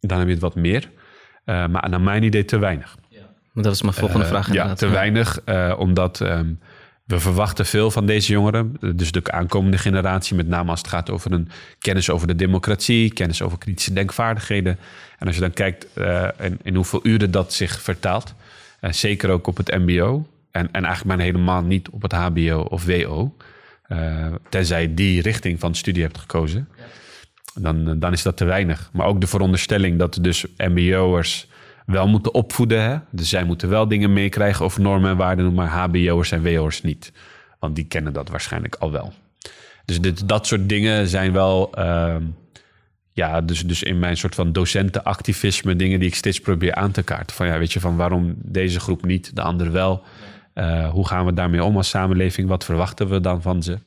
dan heb je het wat meer. Uh, maar naar mijn idee te weinig. Ja. Dat was mijn volgende uh, vraag. Inderdaad. Ja, te weinig, uh, omdat um, we verwachten veel van deze jongeren. Dus de aankomende generatie, met name als het gaat over een kennis over de democratie, kennis over kritische denkvaardigheden. En als je dan kijkt in, in, hoeveel uren dat zich vertaalt, zeker ook op het MBO. En, en eigenlijk maar helemaal niet op het HBO of WO. tenzij je die richting van studie hebt gekozen. Ja dan, dan is dat te weinig. Maar ook de veronderstelling dat dus MBO'ers wel moeten opvoeden. Hè? Dus zij moeten wel dingen meekrijgen over normen en waarden, maar HBO'ers en WO'ers niet. Want die kennen dat waarschijnlijk al wel. Dus dit, dat soort dingen zijn wel. Uh, ja, dus, dus in mijn soort van docentenactivisme, dingen die ik steeds probeer aan te kaarten. Van ja, weet je, van waarom deze groep niet, de andere wel? Uh, hoe gaan we daarmee om als samenleving? Wat verwachten we dan van ze?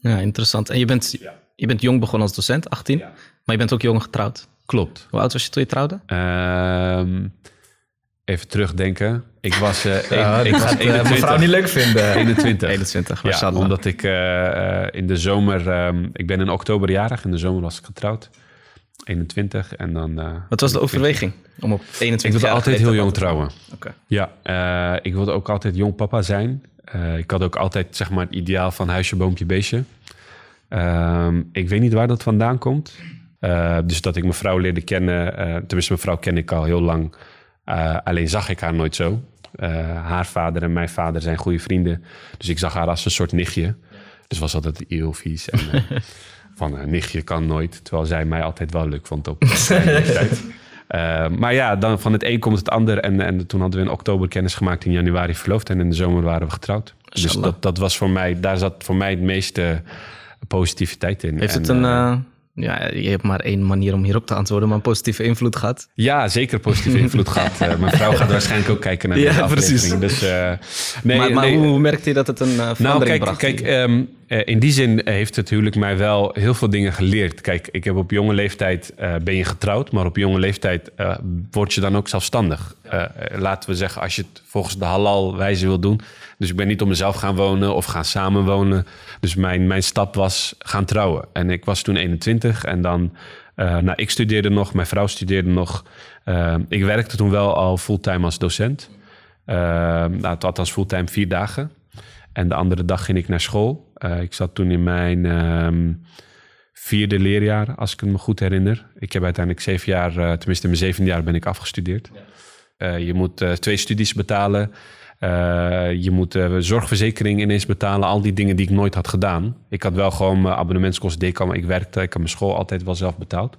Ja, interessant. En je bent, je bent jong begonnen als docent, 18, maar je bent ook jong getrouwd. Klopt. Hoe oud was je toen je trouwde? Uh, even terugdenken. Ik was, uh, ja, ik was uh, vrouw niet leuk vinden. 21. 21, ja, omdat ik uh, in de zomer... Um, ik ben in oktober jarig. In de zomer was ik getrouwd. 21 en dan... Uh, Wat was de overweging om op 21 Ik wilde altijd heel jong trouwen. Okay. Ja, uh, ik wilde ook altijd jong papa zijn. Uh, ik had ook altijd zeg maar het ideaal van huisje, boompje, beestje. Ehm, ik weet niet waar dat vandaan komt. dus dat ik mijn vrouw leerde kennen. tenminste, mijn vrouw ken ik al heel lang. alleen zag ik haar nooit zo. haar vader en mijn vader zijn goede vrienden. Dus ik zag haar als een soort nichtje. Dus was altijd heel vies. En, van een nichtje kan nooit. Terwijl zij mij altijd wel leuk vond op tijd. Maar ja, dan van het een komt het ander. En, en toen hadden we in oktober kennis gemaakt, in januari verloofd. En in de zomer waren we getrouwd. Dus dat, dat was voor mij, daar zat voor mij het meeste positiviteit in. Heeft en, het een... Uh, ja, je hebt maar één manier om hierop te antwoorden, maar een positieve invloed gehad. Ja, zeker positieve invloed gehad. Uh, mijn vrouw gaat waarschijnlijk ook kijken naar deze ja, aflevering. Precies. Dus, uh, nee, maar, maar nee, hoe merkte je dat het een uh, verandering nou, kijk, bracht? Kijk, um, in die zin heeft het huwelijk mij wel heel veel dingen geleerd. Kijk, ik heb op jonge leeftijd ben je getrouwd, maar op jonge leeftijd word je dan ook zelfstandig. laten we zeggen, als je het volgens de halal wijze wil doen. Dus ik ben niet op mezelf gaan wonen of gaan samenwonen. Dus mijn, mijn stap was gaan trouwen. En ik was toen 21 en dan... Nou, ik studeerde nog, mijn vrouw studeerde nog. Ik werkte toen wel al fulltime als docent. Nou, althans fulltime vier dagen. En de andere dag ging ik naar school. Ik zat toen in mijn um, vierde leerjaar, als ik het me goed herinner. Ik heb uiteindelijk zeven jaar, tenminste in mijn zevende jaar ben ik afgestudeerd. Ja. je moet twee studies betalen. Je moet zorgverzekering ineens betalen. Al die dingen die ik nooit had gedaan. Ik had wel gewoon mijn abonnementskosten deed maar ik werkte. Ik had mijn school altijd wel zelf betaald.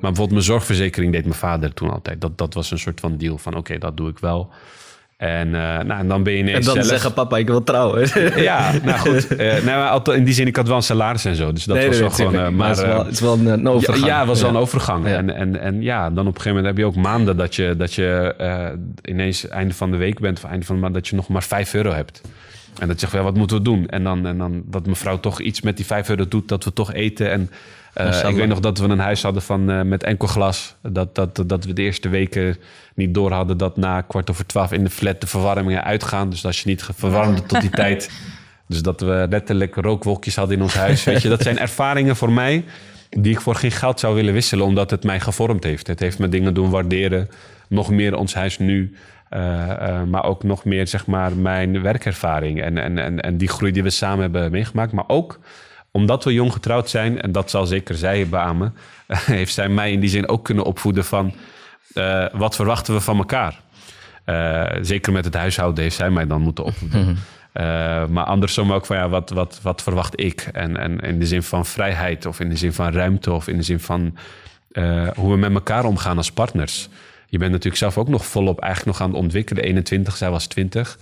Maar bijvoorbeeld mijn zorgverzekering deed mijn vader toen altijd. Dat, dat was een soort van deal van oké, okay, dat doe ik wel. En, uh, nou, en dan ben je ineens En dan zelf... zeggen papa, ik wil trouwen. ja, nou goed. Uh, maar in die zin, ik had wel een salaris en zo. Dus dat nee, was wel gewoon... Uh, maar, het is wel, het is wel een, een overgang. Ja, het was wel een overgang. Ja. En, en, en ja, dan op een gegeven moment heb je ook maanden dat je, dat je ineens einde van de week bent... of einde van de maand dat je nog maar 5 euro hebt. En dat je zegt, ja, wat moeten we doen? En dan, en dan dat mevrouw toch iets met die 5 euro doet... dat we toch eten en... Uh, ik weet nog dat we een huis hadden van, uh, met enkel glas. Dat, dat, dat we de eerste weken niet door hadden dat na kwart over twaalf in de flat de verwarmingen uitgaan. Dus als je niet verwarmde tot die tijd. Dus dat we letterlijk rookwolkjes hadden in ons huis. Weet je, dat zijn ervaringen voor mij die ik voor geen geld zou willen wisselen, omdat het mij gevormd heeft. Het heeft me dingen doen waarderen. Nog meer ons huis nu. Uh, uh, maar ook nog meer, zeg maar, mijn werkervaring. En, en, en, en die groei die we samen hebben meegemaakt. Maar ook omdat we jong getrouwd zijn, en dat zal zeker zij beamen, heeft zij mij in die zin ook kunnen opvoeden van uh, wat verwachten we van elkaar. Uh, zeker met het huishouden heeft zij mij dan moeten opvoeden. Mm -hmm. uh, maar andersom ook van ja, wat, wat, wat verwacht ik? En, en in de zin van vrijheid, of in de zin van ruimte, of in de zin van hoe we met elkaar omgaan als partners. Je bent natuurlijk zelf ook nog volop eigenlijk nog aan het ontwikkelen. 21, zij was 20.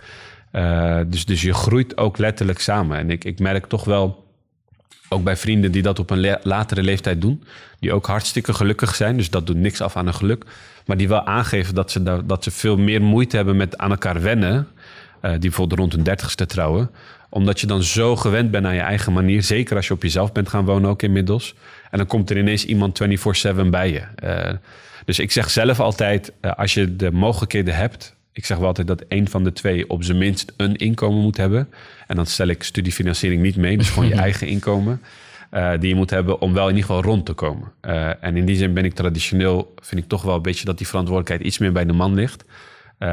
dus, dus je groeit ook letterlijk samen. En ik, ik merk toch wel ook bij vrienden die dat op een latere leeftijd doen. Die ook hartstikke gelukkig zijn. Dus dat doet niks af aan hun geluk. Maar die wel aangeven dat ze, dat ze veel meer moeite hebben met aan elkaar wennen. Uh, die bijvoorbeeld rond hun dertigste trouwen. Omdat je dan zo gewend bent aan je eigen manier. Zeker als je op jezelf bent gaan wonen ook inmiddels. En dan komt er ineens iemand 24-7 bij je. Uh, dus ik zeg zelf altijd, uh, als je de mogelijkheden hebt... Ik zeg wel altijd dat een van de twee op zijn minst een inkomen moet hebben. En dan stel ik studiefinanciering niet mee, dus gewoon je eigen inkomen. Uh, die je moet hebben om wel in ieder geval rond te komen. Uh, en in die zin ben ik traditioneel, vind ik toch wel een beetje dat die verantwoordelijkheid iets meer bij de man ligt. Uh,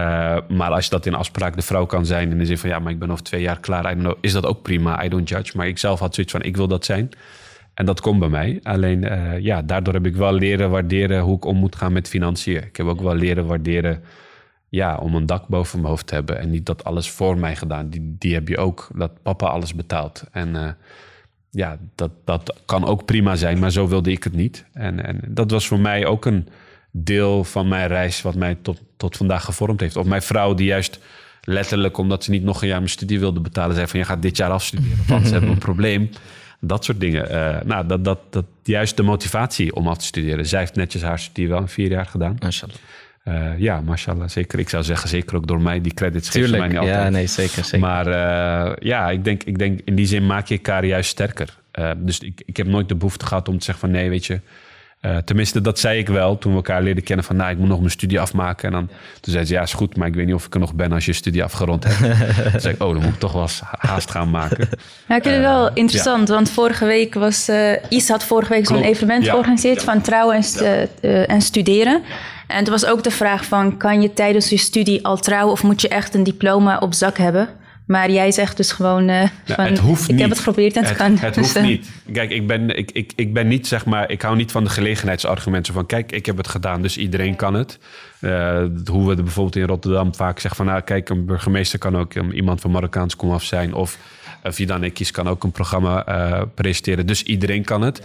maar als je dat in afspraak de vrouw kan zijn, in de zin van ja, maar ik ben over twee jaar klaar, I don't know, is dat ook prima, I don't judge. Maar ik zelf had zoiets van, ik wil dat zijn. En dat komt bij mij. Alleen ja, daardoor heb ik wel leren waarderen hoe ik om moet gaan met financiën. Ik heb ook wel leren waarderen ja, om een dak boven mijn hoofd te hebben. En niet dat alles voor mij gedaan. Die, die heb je ook, dat papa alles betaalt. En uh, ja, dat, dat kan ook prima zijn, maar zo wilde ik het niet. En, en dat was voor mij ook een deel van mijn reis... wat mij tot, tot vandaag gevormd heeft. Of mijn vrouw die juist letterlijk... omdat ze niet nog een jaar mijn studie wilde betalen... zei van, je gaat dit jaar afstuderen, of anders hebben we een probleem. Dat soort dingen. Uh, nou, dat, dat, dat, juist de motivatie om af te studeren. Zij heeft netjes haar studie wel in vier jaar gedaan. Mashallah. Uh, ja, mashallah, zeker. Ik zou zeggen, zeker ook door mij. Die credits geven mij niet altijd. Ja, nee, zeker, zeker. Maar uh, ja, ik denk, ik denk in die zin maak je elkaar juist sterker. Uh, dus ik, ik heb nooit de behoefte gehad om te zeggen van... nee, weet je, uh, tenminste, dat zei ik wel toen we elkaar leerden kennen. Van, nou, ik moet nog mijn studie afmaken. En dan, toen zei ze, ja, is goed, maar ik weet niet of ik er nog ben als je studie afgerond hebt. toen zei ik, oh, dan moet ik toch wel eens haast gaan maken. Ja, ik vind het wel interessant, ja. want vorige week was... Uh, Is had vorige week zo'n evenement ja. georganiseerd ja. van trouwen en, st uh, en studeren. En toen was ook de vraag van, kan je tijdens je studie al trouwen... of moet je echt een diploma op zak hebben... Maar jij zegt dus gewoon uh, van, het hoeft ik niet. heb het geprobeerd en het, het kan. Het hoeft niet. Kijk, ik ben, ik, ik, ik ben niet, zeg maar, ik hou niet van de gelegenheidsargumenten van, kijk, ik heb het gedaan, dus iedereen kan het. Uh, hoe we bijvoorbeeld in Rotterdam vaak zeggen van, nou, kijk, een burgemeester kan ook um, iemand van Marokkaans komaf zijn of uh, Vidan Ekis kan ook een programma uh, presenteren, dus iedereen kan het.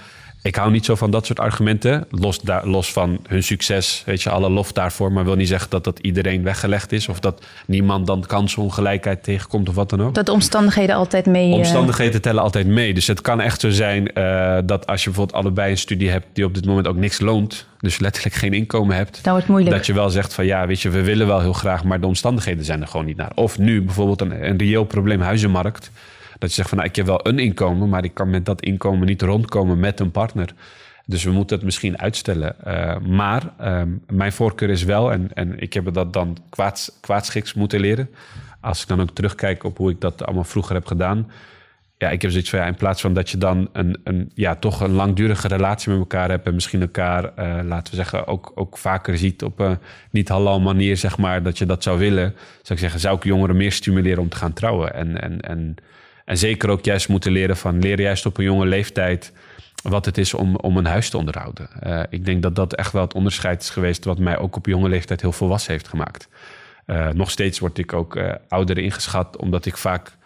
Ik hou niet zo van dat soort argumenten. Los, daar, los van hun succes, weet je, alle lof daarvoor. Maar wil niet zeggen dat dat iedereen weggelegd is. Of dat niemand dan kansenongelijkheid tegenkomt of wat dan ook. Dat de omstandigheden altijd mee... Omstandigheden uh... tellen altijd mee. Dus het kan echt zo zijn uh, dat als je bijvoorbeeld allebei een studie hebt... die op dit moment ook niks loont. Dus letterlijk geen inkomen hebt. Dan wordt moeilijk. Dat je wel zegt van ja, weet je, we willen wel heel graag... maar de omstandigheden zijn er gewoon niet naar. Of nu bijvoorbeeld een, een reëel probleem huizenmarkt... Dat je zegt van nou, ik heb wel een inkomen, maar ik kan met dat inkomen niet rondkomen met een partner. Dus we moeten het misschien uitstellen. Uh, maar uh, mijn voorkeur is wel, en, en ik heb dat dan kwaad, kwaadschiks moeten leren. Als ik dan ook terugkijk op hoe ik dat allemaal vroeger heb gedaan. Ja, ik heb zoiets van ja, in plaats van dat je dan een, een, ja, toch een langdurige relatie met elkaar hebt. En misschien elkaar, uh, laten we zeggen, ook, ook vaker ziet op een niet halal manier, zeg maar, dat je dat zou willen. Zou ik zeggen, zou ik jongeren meer stimuleren om te gaan trouwen. En, en, en en zeker ook juist moeten leren van leren juist op een jonge leeftijd wat het is om, om een huis te onderhouden. Uh, ik denk dat dat echt wel het onderscheid is geweest wat mij ook op jonge leeftijd heel volwassen heeft gemaakt. Uh, nog steeds word ik ook uh, ouder ingeschat, omdat ik vaak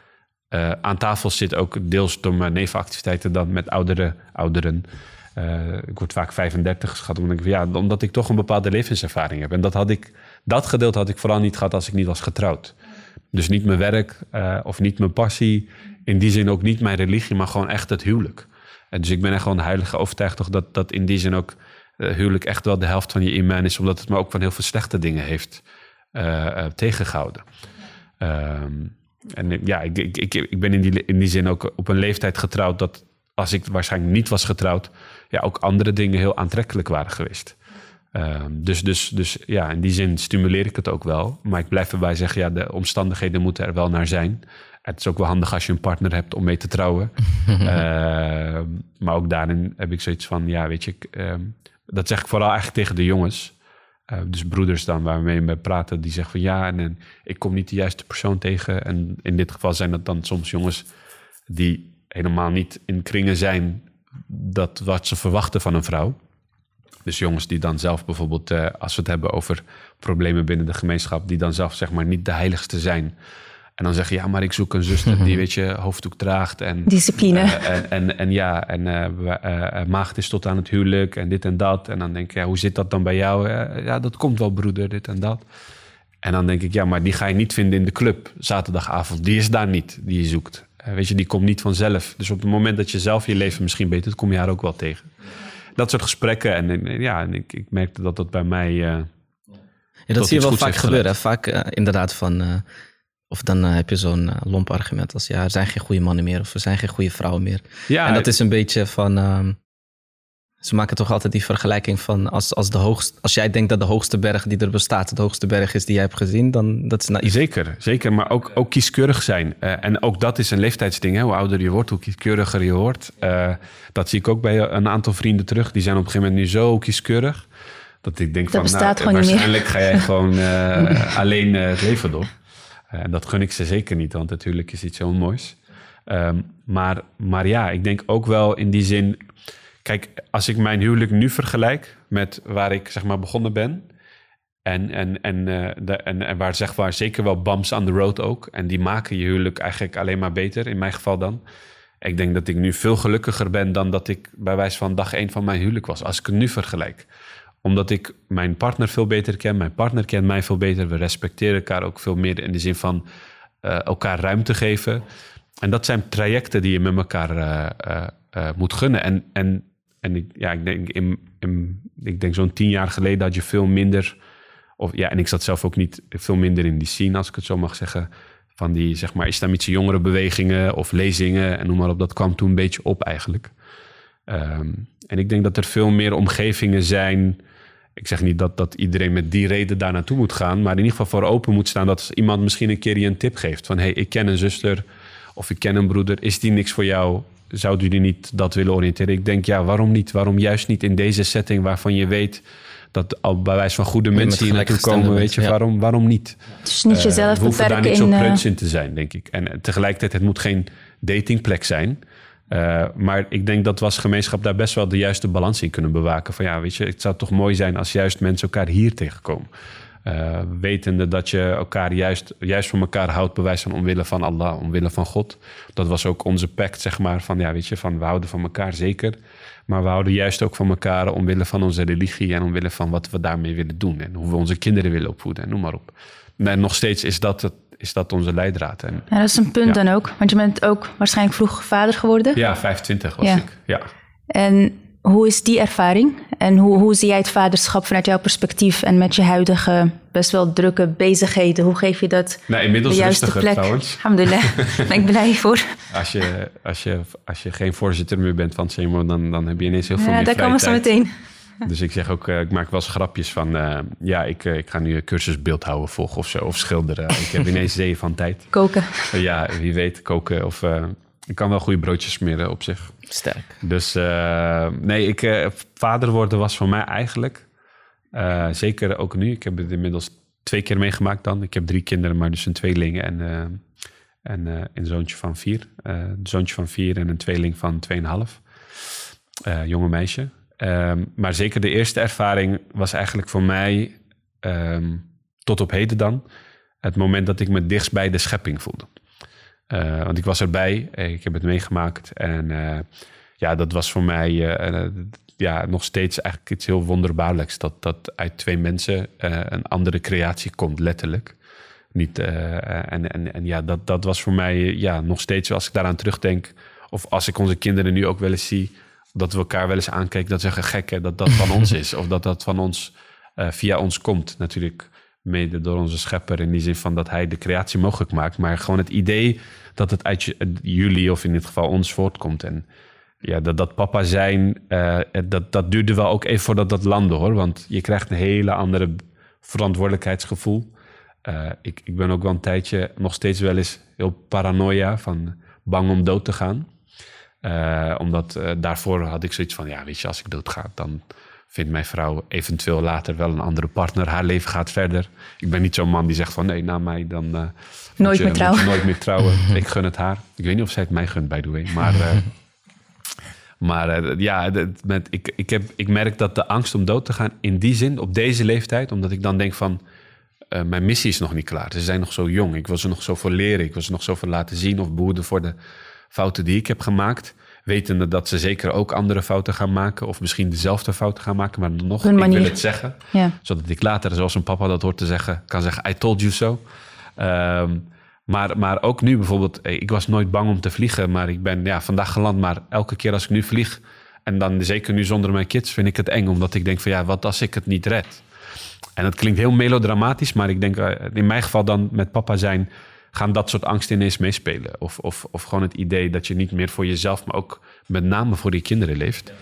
aan tafel zit, ook deels door mijn nevenactiviteiten dan met oudere ouderen. ik word vaak 35 geschat, omdat ik, ja, omdat ik toch een bepaalde levenservaring heb. En dat, had ik, dat gedeelte had ik vooral niet gehad als ik niet was getrouwd. Dus niet mijn werk of niet mijn passie, in die zin ook niet mijn religie, maar gewoon echt het huwelijk. En dus ik ben echt gewoon heilige overtuigd toch dat, dat in die zin ook uh, huwelijk echt wel de helft van je iman is, omdat het me ook van heel veel slechte dingen heeft uh, uh, tegengehouden. Um, en ja, ik, ik, ik, ik ben in die, in die zin ook op een leeftijd getrouwd dat als ik waarschijnlijk niet was getrouwd, ja, ook andere dingen heel aantrekkelijk waren geweest. Um, dus, dus, dus ja, in die zin stimuleer ik het ook wel. Maar ik blijf erbij zeggen, ja, de omstandigheden moeten er wel naar zijn. Het is ook wel handig als je een partner hebt om mee te trouwen. uh, maar ook daarin heb ik zoiets van, ja, weet je, uh, dat zeg ik vooral eigenlijk tegen de jongens. Uh, dus broeders dan waarmee we praten, die zeggen van ja, en, en, ik kom niet de juiste persoon tegen. En in dit geval zijn dat dan soms jongens die helemaal niet in kringen zijn dat wat ze verwachten van een vrouw. Dus jongens die dan zelf bijvoorbeeld, uh, als we het hebben over problemen binnen de gemeenschap, die dan zelf zeg maar niet de heiligste zijn. En dan zeg je, ja, maar ik zoek een zuster die, weet je, hoofddoek draagt. En, Discipline. Uh, en, en, en, ja, en uh, maagd is tot aan het huwelijk en dit en dat. En dan denk ik, ja, hoe zit dat dan bij jou? ja, dat komt wel, broeder, dit en dat. En dan denk ik, ja, maar die ga je niet vinden in de club zaterdagavond. Die is daar niet, die je zoekt. weet je, die komt niet vanzelf. Dus op het moment dat je zelf je leven misschien beter, dat kom je haar ook wel tegen. Dat soort gesprekken. En ja, en ik, ik merkte dat dat bij mij... ja, dat zie je wel vaak gebeuren. Vaak inderdaad van of dan uh, heb je zo'n uh, lomp argument als ja, er zijn geen goede mannen meer of er zijn geen goede vrouwen meer. Ja, en dat is een beetje van. Um, ze maken toch altijd die vergelijking van als, als, de hoogst, als jij denkt dat de hoogste berg die er bestaat, de hoogste berg is die jij hebt gezien, dan dat is naïef. Zeker, zeker. Maar ook, ook kieskeurig zijn. Uh, en ook dat is een leeftijdsding. Hè? Hoe ouder je wordt, hoe kieskeuriger je wordt. dat zie ik ook bij een aantal vrienden terug. Die zijn op een gegeven moment nu zo kieskeurig. Dat ik denk dat van, nou, waarschijnlijk ga jij gewoon alleen het leven door. En dat gun ik ze zeker niet, want natuurlijk is iets heel moois. Um, maar, maar ja, ik denk ook wel in die zin. Kijk, als ik mijn huwelijk nu vergelijk met waar ik zeg maar begonnen ben. En, en, en, de, en, en waar zeg maar zeker wel bumps on the road ook. En die maken je huwelijk eigenlijk alleen maar beter, in mijn geval dan. Ik denk dat ik nu veel gelukkiger ben dan dat ik bij wijze van dag één van mijn huwelijk was. Als ik het nu vergelijk omdat ik mijn partner veel beter ken. Mijn partner kent mij veel beter. We respecteren elkaar ook veel meer in de zin van uh, elkaar ruimte geven. En dat zijn trajecten die je met elkaar uh, uh, moet gunnen. En, en, en ik, ja, ik denk, in, in, ik denk zo'n tien jaar geleden had je veel minder... Of, ja, en ik zat zelf ook niet veel minder in die scene, als ik het zo mag zeggen van die zeg maar islamitische jongerenbewegingen of lezingen en noem maar op. Dat kwam toen een beetje op eigenlijk. Ehm, en ik denk dat er veel meer omgevingen zijn. Ik zeg niet dat, dat iedereen met die reden daar naartoe moet gaan, maar in ieder geval voor open moet staan dat iemand misschien een keer je een tip geeft van hey, ik ken een zuster of ik ken een broeder, is die niks voor jou? Zou u niet dat willen oriënteren? Ik denk ja, waarom niet? Waarom juist niet in deze setting waarvan je weet dat al bij wijze van goede mensen hier naartoe komen, weet je, waarom, waarom niet? Dus niet jezelf uh, hoeven daar niet zo pruts in te zijn, denk ik. En tegelijkertijd, het moet geen datingplek zijn. Uh, maar ik denk dat we als gemeenschap daar best wel de juiste balans in kunnen bewaken. Van ja, weet je, het zou toch mooi zijn als juist mensen elkaar hier tegenkomen. Uh, wetende dat je elkaar juist, juist van elkaar houdt, bewijs van omwille van Allah, omwille van God. Dat was ook onze pact, zeg maar, van ja, weet je, van we houden van elkaar zeker. Maar we houden juist ook van elkaar omwille van onze religie en omwille van wat we daarmee willen doen. En hoe we onze kinderen willen opvoeden en noem maar op. En nog steeds is dat, het, is dat onze leidraad. En, ja, dat is een punt dan ook. Want je bent ook waarschijnlijk vroeg vader geworden. Ja, 25 was ik. Ja. En hoe is die ervaring? En hoe, hoe zie jij het vaderschap vanuit jouw perspectief en met je huidige best wel drukke bezigheden? Hoe geef je dat nou, inmiddels de juiste plek? Trouwens. Alhamdulillah, ben ik blij voor. Als je, als, je, als je geen voorzitter meer bent van CMO, dan, dan heb je ineens heel veel ja, meer daar komen we zo meteen. Dus ik zeg ook, uh, ik maak wel eens grapjes van... Uh, ja, ik, uh, ik ga nu een cursus beeldhouden volgen of zo, of schilderen. ik heb ineens zee van tijd. Koken. ja, wie weet, koken of ik kan wel goede broodjes smeren op zich. Sterk. Dus uh, nee, ik, uh, vader worden was voor mij eigenlijk, uh, zeker ook nu. Ik heb het inmiddels twee keer meegemaakt dan. Ik heb drie kinderen, maar dus een tweeling en, en een zoontje van vier. een zoontje van vier en een tweeling van tweeënhalf. jonge meisje. Um, maar zeker de eerste ervaring was eigenlijk voor mij, um, tot op heden dan, het moment dat ik me dichtst bij de schepping voelde. Uh, want ik was erbij, ik heb het meegemaakt. En uh, ja, dat was voor mij ja, nog steeds eigenlijk iets heel wonderbaarlijks. Dat, dat uit twee mensen een andere creatie komt, letterlijk. Niet, en, en, en ja, dat, dat was voor mij ja, nog steeds, als ik daaraan terugdenk... of als ik onze kinderen nu ook wel eens zie... dat we elkaar wel eens aankijken, dat zeggen gek dat dat van ons is. Of dat dat van ons, via ons komt. Natuurlijk mede door onze schepper in die zin van dat hij de creatie mogelijk maakt. Maar gewoon het idee dat het uit jullie of in dit geval ons voortkomt. En ja, dat, dat papa zijn, uh, dat, dat duurde wel ook even voordat dat landde hoor. Want je krijgt een hele andere verantwoordelijkheidsgevoel. Uh, ik, ik ben ook wel een tijdje nog steeds wel eens heel paranoia van bang om dood te gaan. Uh, omdat daarvoor had ik zoiets van, ja weet je, als ik dood ga, dan vindt mijn vrouw eventueel later wel een andere partner. Haar leven gaat verder. Ik ben niet zo'n man die zegt van nee, na mij dan uh, nooit, je, meer trouwen. nooit meer trouwen. ik gun het haar. Ik weet niet of zij het mij gunt, by the way. Maar, maar ja, met, ik, ik, heb, ik merk dat de angst om dood te gaan in die zin, op deze leeftijd, omdat ik dan denk van mijn missie is nog niet klaar. Ze zijn nog zo jong. Ik wil ze nog zo voor leren. Ik wil ze nog zo voor laten zien of behoeden voor de fouten die ik heb gemaakt wetende dat ze zeker ook andere fouten gaan maken. Of misschien dezelfde fouten gaan maken, maar nog, ik wil het zeggen. Ja. Zodat ik later, zoals een papa dat hoort te zeggen, kan zeggen, I told you so. Um, maar, maar ook nu bijvoorbeeld, eh, ik was nooit bang om te vliegen, maar ik ben ja, vandaag geland. Maar elke keer als ik nu vlieg, en dan zeker nu zonder mijn kids, vind ik het eng. Omdat ik denk van ja, wat als ik het niet red? En dat klinkt heel melodramatisch, maar ik denk eh, in mijn geval dan met papa zijn gaan dat soort angsten ineens meespelen. Of, of, of gewoon het idee dat je niet meer voor jezelf, maar ook met name voor die kinderen leeft.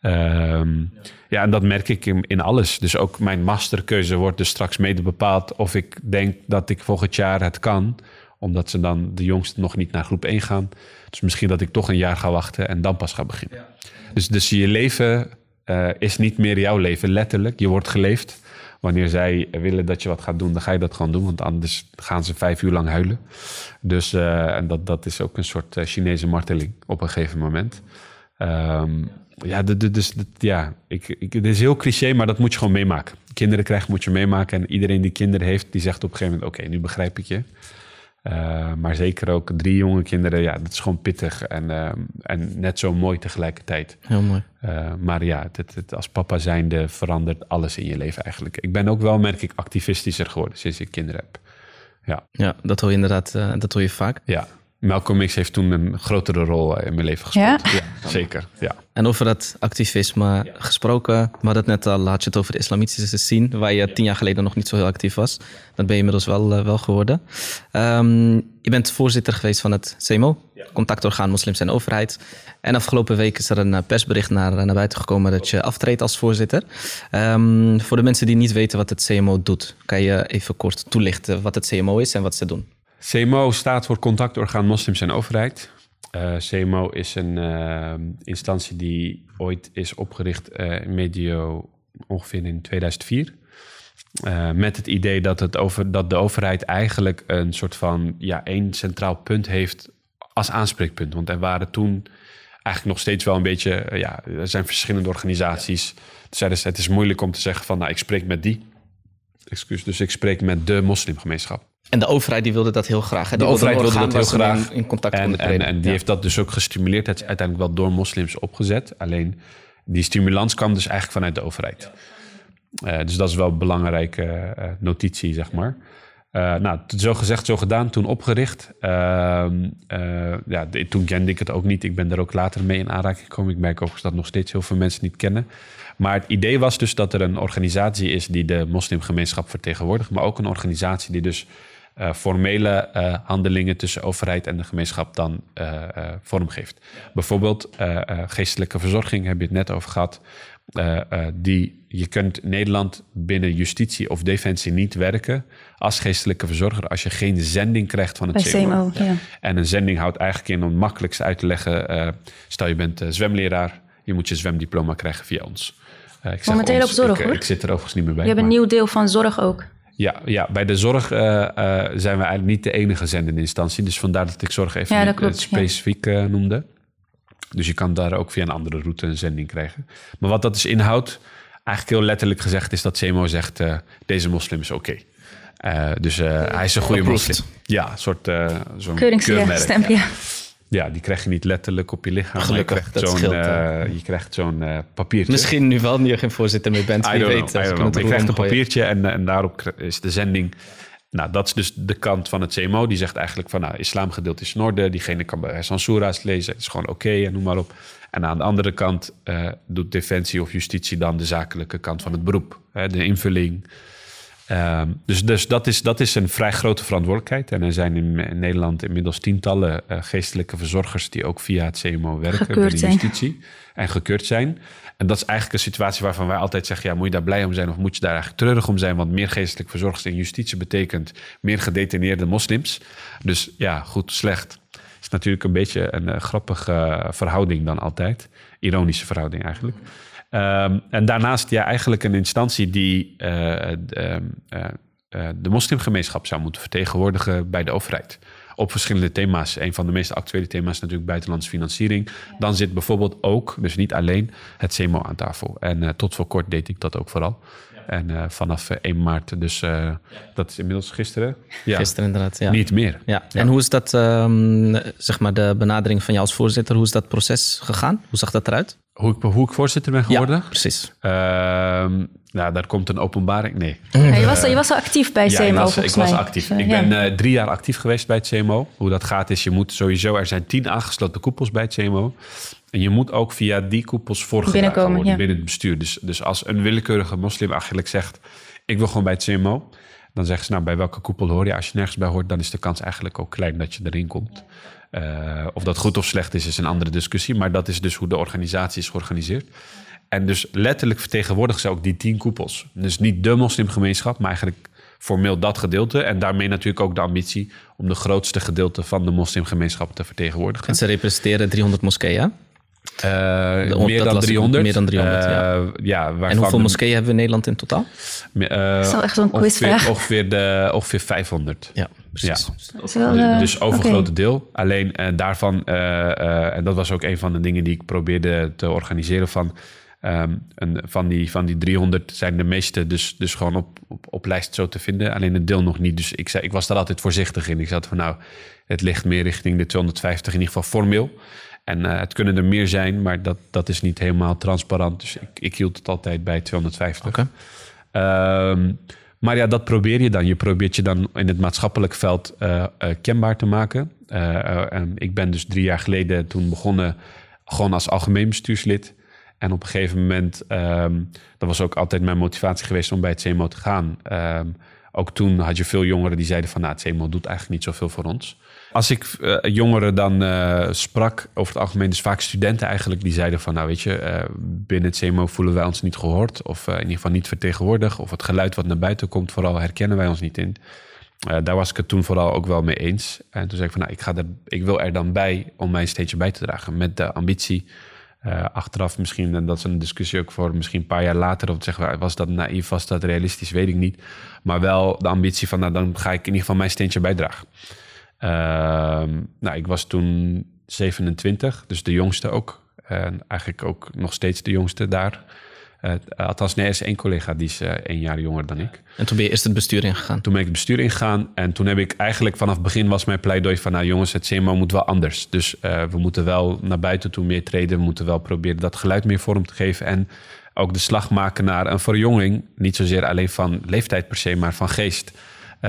Ja, um, ja en dat merk ik in, in, alles. Dus ook mijn masterkeuze wordt dus straks mede bepaald of ik denk dat ik volgend jaar het kan. Omdat ze dan de jongsten nog niet naar groep 1 gaan. Dus misschien dat ik toch een jaar ga wachten en dan pas ga beginnen. Ja. Dus, dus je leven uh, is niet meer jouw leven, letterlijk. Je wordt geleefd wanneer zij willen dat je wat gaat doen, dan ga je dat gewoon doen. Want anders gaan ze vijf uur lang huilen. Dus uh, en dat, dat is ook een soort uh, Chinese marteling op een gegeven moment. Um, ja, dus ja ik, ik, het is heel cliché, maar dat moet je gewoon meemaken. Kinderen krijgen moet je meemaken. En iedereen die kinderen heeft, die zegt op een gegeven moment... oké, nu begrijp ik je. Uh, maar zeker ook drie jonge kinderen, ja, dat is gewoon pittig en, uh, en net zo mooi tegelijkertijd. Heel mooi. Uh, maar ja, het, het, als papa zijnde verandert alles in je leven eigenlijk. Ik ben ook wel, merk ik, activistischer geworden sinds ik kinderen heb. Ja, ja dat hoor je inderdaad, dat hoor je vaak. Ja, Malcolm X heeft toen een grotere rol in mijn leven gespeeld. Ja? zeker. Ja. En over dat activisme gesproken, we hadden het net al, had je het over de islamitische scene, waar je tien jaar geleden nog niet zo heel actief was. Dat ben je inmiddels wel, wel geworden. Um, je bent voorzitter geweest van het CMO, contactorgaan Moslims en Overheid. En afgelopen week is er een persbericht naar, naar buiten gekomen dat je aftreedt als voorzitter. Um, voor de mensen die niet weten wat het CMO doet, kan je even kort toelichten wat het CMO is en wat ze doen? CMO staat voor Contactorgaan Moslims en Overheid. Uh, CMO is een uh, instantie die ooit is opgericht uh, medio ongeveer in 2004. met het idee dat, het over, dat de overheid eigenlijk een soort van ja, één centraal punt heeft als aanspreekpunt. Want er waren toen eigenlijk nog steeds wel een beetje, ja, er zijn verschillende organisaties. Dus het is moeilijk om te zeggen van, nou, ik spreek met die. Excuus, dus ik spreek met de moslimgemeenschap. En de overheid die wilde dat heel graag. De overheid wilde dat heel graag. In, contact en, en, en die heeft dat dus ook gestimuleerd. Het is uiteindelijk wel door moslims opgezet. Alleen die stimulans kwam dus eigenlijk vanuit de overheid. Uh, dus dat is wel een belangrijke uh, notitie, zeg maar. Uh, nou, zo gezegd, zo gedaan, toen opgericht. Ehm, ja, de, toen kende ik het ook niet. Ik ben er ook later mee in aanraking gekomen. Ik merk ook dat nog steeds heel veel mensen niet kennen. Maar het idee was dus dat er een organisatie is die de moslimgemeenschap vertegenwoordigt. Maar ook een organisatie die dus uh, formele uh, handelingen tussen overheid en de gemeenschap dan uh, vormgeeft. Bijvoorbeeld geestelijke verzorging, heb je het net over gehad. die, je kunt Nederland binnen justitie of defensie niet werken als geestelijke verzorger als je geen zending krijgt van het CMO. Ja. En een zending houdt eigenlijk in om het makkelijkst uit te leggen. stel je bent zwemleraar, je moet je zwemdiploma krijgen via ons. ik Momenteel op zorg ik, hoor. Ik zit er overigens niet meer bij. Je hebt een nieuw deel van zorg ook. Ja, ja, bij de zorg uh, uh, zijn we eigenlijk niet de enige zendende instantie. Dus vandaar dat ik zorg even ja, klopt, specifiek uh, noemde. Dus je kan daar ook via een andere route een zending krijgen. Maar wat dat dus inhoudt, eigenlijk heel letterlijk gezegd, is dat CMO zegt: deze moslim is oké. Okay. dus hij is een goede moslim. Ja, een soort zo'n keurmerk. Ja. Ja, die krijg je niet letterlijk op je lichaam. Gelukkig, je krijgt zo'n uh, je krijgt zo'n uh, papiertje. Misschien nu wel, nu je geen voorzitter meer bent. Wie weet. Know, know. Je krijgt een papiertje en, en daarop is de zending. Nou, dat is dus de kant van het CMO. Die zegt eigenlijk van, nou, islamgedeelte is in orde. Diegene kan bij Sansura's lezen. Het is gewoon oké en noem maar op. En aan de andere kant uh, doet Defensie of Justitie dan de zakelijke kant van het beroep. Hè, de invulling, Um, dus dus dat, is, dat is een vrij grote verantwoordelijkheid. En er zijn in, Nederland inmiddels tientallen uh, geestelijke verzorgers die ook via het CMO werken gekeurd binnen justitie en gekeurd zijn. En dat is eigenlijk een situatie waarvan wij altijd zeggen: ja, moet je daar blij om zijn of moet je daar eigenlijk treurig om zijn? Want meer geestelijke verzorgers in justitie betekent meer gedetineerde moslims. Dus ja, goed, slecht. Is natuurlijk een beetje een uh, grappige uh, verhouding dan altijd. Ironische verhouding eigenlijk. Um, en daarnaast ja, eigenlijk een instantie die uh, de, uh, uh, de moslimgemeenschap zou moeten vertegenwoordigen bij de overheid. Op verschillende thema's. Een van de meest actuele thema's is natuurlijk buitenlandse financiering. Dan zit bijvoorbeeld ook, dus niet alleen, het CMO aan tafel. En tot voor kort deed ik dat ook vooral. En uh, vanaf 1 maart, dus uh, dat is inmiddels gisteren. Ja, gisteren inderdaad, ja. Niet meer. Ja. En hoe is dat, um, zeg maar, de benadering van jou als voorzitter, hoe is dat proces gegaan? Hoe zag dat eruit? Hoe ik, hoe ik voorzitter ben geworden? Ja, precies. Uh, nou, daar komt een openbaring. Nee. Ja, je, was, je was al actief bij CMO, ja, was, ik was actief. ik ben uh, drie jaar actief geweest bij het CMO. Hoe dat gaat is, je moet sowieso... Er zijn tien aangesloten koepels bij het CMO. En je moet ook via die koepels voorgedragen worden ja. binnen het bestuur. Dus, dus als een willekeurige moslim eigenlijk zegt... ik wil gewoon bij het CMO... dan zeggen ze, nou, bij welke koepel hoor je? Als je nergens bij hoort, dan is de kans eigenlijk ook klein dat je erin komt. Uh, of dat goed of slecht is, is een andere discussie. Maar dat is dus hoe de organisatie is georganiseerd. En dus letterlijk vertegenwoordigen ze ook die tien koepels. Dus niet de moslimgemeenschap, maar eigenlijk formeel dat gedeelte. En daarmee natuurlijk ook de ambitie om de grootste gedeelte van de moslimgemeenschap te vertegenwoordigen. En ze representeren 300 moskeeën. Uh, meer, dan 300. meer dan 300. Uh, ja. ja en hoeveel moskeeën hebben we in Nederland in totaal? Uh, dat is wel echt zo'n quizvraag. Ongeveer, de, ongeveer 500. Ja, precies. Ja. Wel, dus overgrote okay. deel. Alleen daarvan, en dat was ook een van de dingen die ik probeerde te organiseren van. Um, en van, die, van die 300 zijn de meeste dus, dus gewoon op, op, op lijst zo te vinden. Alleen het deel nog niet. Dus ik, zei, ik was daar altijd voorzichtig in. Ik zat van nou, het ligt meer richting de 250 in ieder geval formeel. En uh, het kunnen er meer zijn, maar dat, dat is niet helemaal transparant. Dus ik, ik hield het altijd bij 250. Okay. Um, Maar ja, dat probeer je dan. Je probeert je dan in het maatschappelijk veld uh, kenbaar te maken. en ik ben dus drie jaar geleden toen begonnen gewoon als algemeen bestuurslid. En op een gegeven moment, um, dat was ook altijd mijn motivatie geweest om bij het CMO te gaan. Um, ook toen had je veel jongeren die zeiden van, nou, het CMO doet eigenlijk niet zoveel voor ons. Als ik uh, jongeren dan uh, sprak, over het algemeen, dus vaak studenten eigenlijk, die zeiden van, nou weet je, uh, binnen het CMO voelen wij ons niet gehoord, of in ieder geval niet vertegenwoordigd, of het geluid wat naar buiten komt, vooral herkennen wij ons niet in. daar was ik het toen vooral ook wel mee eens. En toen zei ik van, nou, ik, ga er, ik wil er dan bij om mijn steentje bij te dragen, met de ambitie achteraf misschien, en dat is een discussie ook voor misschien een paar jaar later, of zeggen was dat naïef, was dat realistisch, weet ik niet. Maar wel de ambitie van, nou dan ga ik in ieder geval mijn steentje bijdragen. Uh, nou, ik was toen 27, dus de jongste ook. En eigenlijk ook nog steeds de jongste daar. Uh, althans, nee, er is één collega die is uh, één jaar jonger dan ik. En toen ben je eerst het bestuur ingegaan? Toen ben ik het bestuur ingegaan. En toen heb ik eigenlijk vanaf het begin was mijn pleidooi van... nou jongens, het CMO moet wel anders. Dus uh, we moeten wel naar buiten toe meer treden. We moeten wel proberen dat geluid meer vorm te geven. En ook de slag maken naar een verjonging. Niet zozeer alleen van leeftijd per se, maar van geest.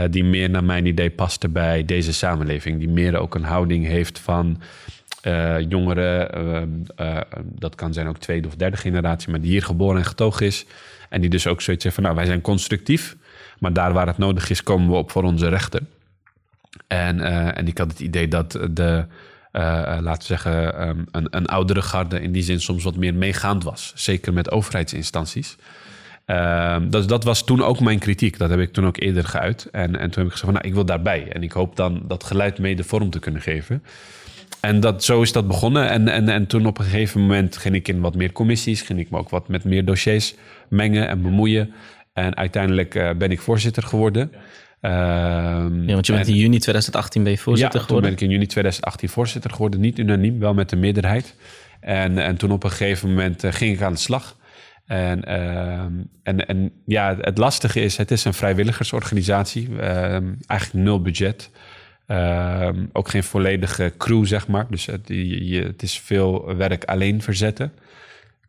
Die meer naar mijn idee paste bij deze samenleving. Die meer ook een houding heeft van uh, jongeren, uh, dat kan zijn ook tweede of derde generatie, maar die hier geboren en getogen is. En die dus ook zoiets heeft van, nou, wij zijn constructief, maar daar waar het nodig is, komen we op voor onze rechten. En, en ik had het idee dat de, laten we zeggen, um, een, een oudere garde in die zin soms wat meer meegaand was. Zeker met overheidsinstanties. Uh, dat, dat was toen ook mijn kritiek. Dat heb ik toen ook eerder geuit. En, en toen heb ik gezegd van, nou, ik wil daarbij. En ik hoop dan dat geluid mee de vorm te kunnen geven. En dat, zo is dat begonnen. En, en, en toen op een gegeven moment ging ik in wat meer commissies. Ging ik me ook wat met meer dossiers mengen en bemoeien. En uiteindelijk uh, ben ik voorzitter geworden. Uh, ja, want je bent in juni 2018 ben je voorzitter ja, geworden. toen ben ik in juni 2018 voorzitter geworden. Niet unaniem, wel met de meerderheid. En, en toen op een gegeven moment uh, ging ik aan de slag. En, en, en ja, het lastige is, het is een vrijwilligersorganisatie. eigenlijk nul budget. Um, ook geen volledige crew, zeg maar. Dus het, het is veel werk alleen verzetten.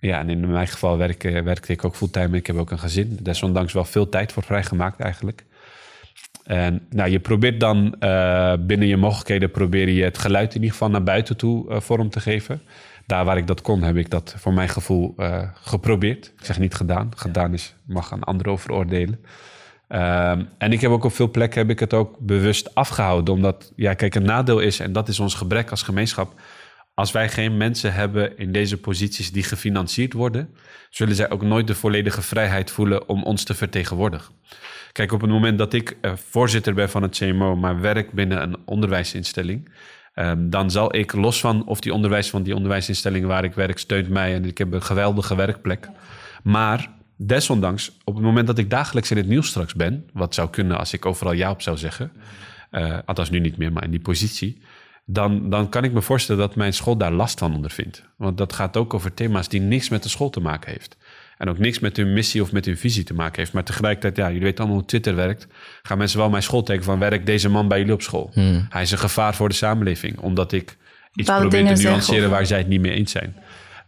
Ja, en in mijn geval werk, werkte ik ook fulltime. Ik heb ook een gezin. Desondanks wel veel tijd voor vrijgemaakt eigenlijk. En nou, je probeert dan uh, binnen je mogelijkheden... probeer je het geluid in ieder geval naar buiten toe uh, vorm te geven. Daar waar ik dat kon, heb ik dat voor mijn gevoel uh, geprobeerd. Ik zeg niet gedaan. Gedaan is, mag aan anderen over oordelen. Um, en ik heb ook op veel plekken heb ik het ook bewust afgehouden. Omdat, ja, kijk, een nadeel is, en dat is ons gebrek als gemeenschap. Als wij geen mensen hebben in deze posities die gefinancierd worden, zullen zij ook nooit de volledige vrijheid voelen om ons te vertegenwoordigen. Kijk, op het moment dat ik uh, voorzitter ben van het CMO, maar werk binnen een onderwijsinstelling, um, dan zal ik los van of die onderwijs van die onderwijsinstelling waar ik werk steunt mij en ik heb een geweldige werkplek. Maar desondanks, op het moment dat ik dagelijks in het nieuws straks ben, wat zou kunnen als ik overal ja op zou zeggen, uh, althans nu niet meer, maar in die positie, dan, dan kan ik me voorstellen dat mijn school daar last van ondervindt. Want dat gaat ook over thema's die niks met de school te maken heeft. En ook niks met hun missie of met hun visie te maken heeft. Maar tegelijkertijd, ja, jullie weten allemaal hoe Twitter werkt. Gaan mensen wel mijn school tekenen van werkt deze man bij jullie op school? Hmm. Hij is een gevaar voor de samenleving, omdat ik iets Bouw probeer te nuanceren waar zij het niet mee eens zijn.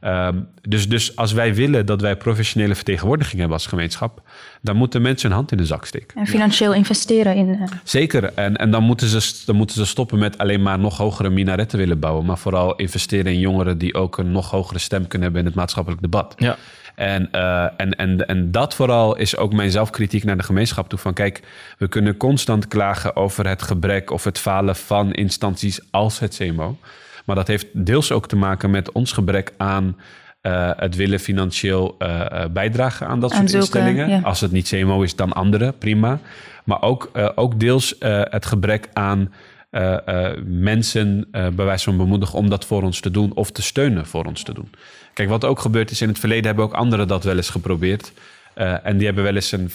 Um, dus, dus als wij willen dat wij professionele vertegenwoordiging hebben als gemeenschap, dan moeten mensen hun hand in de zak steken. En financieel investeren in. Uh... Zeker. En, en dan, moeten ze, dan moeten ze stoppen met alleen maar nog hogere minaretten willen bouwen, maar vooral investeren in jongeren die ook een nog hogere stem kunnen hebben in het maatschappelijk debat. Ja. En, uh, en, en, en dat vooral is ook mijn zelfkritiek naar de gemeenschap toe. Van kijk, we kunnen constant klagen over het gebrek of het falen van instanties als het CMO. Maar dat heeft deels ook te maken met ons gebrek aan uh, het willen financieel uh, bijdragen aan dat soort instellingen. Ja. Als het niet CMO is, dan andere, prima. Maar ook, uh, ook deels het gebrek aan mensen bij wijze van bemoedigen om dat voor ons te doen of te steunen voor ons te doen. Kijk, wat ook gebeurd is in het verleden, hebben ook anderen dat wel eens geprobeerd. en die hebben wel eens een,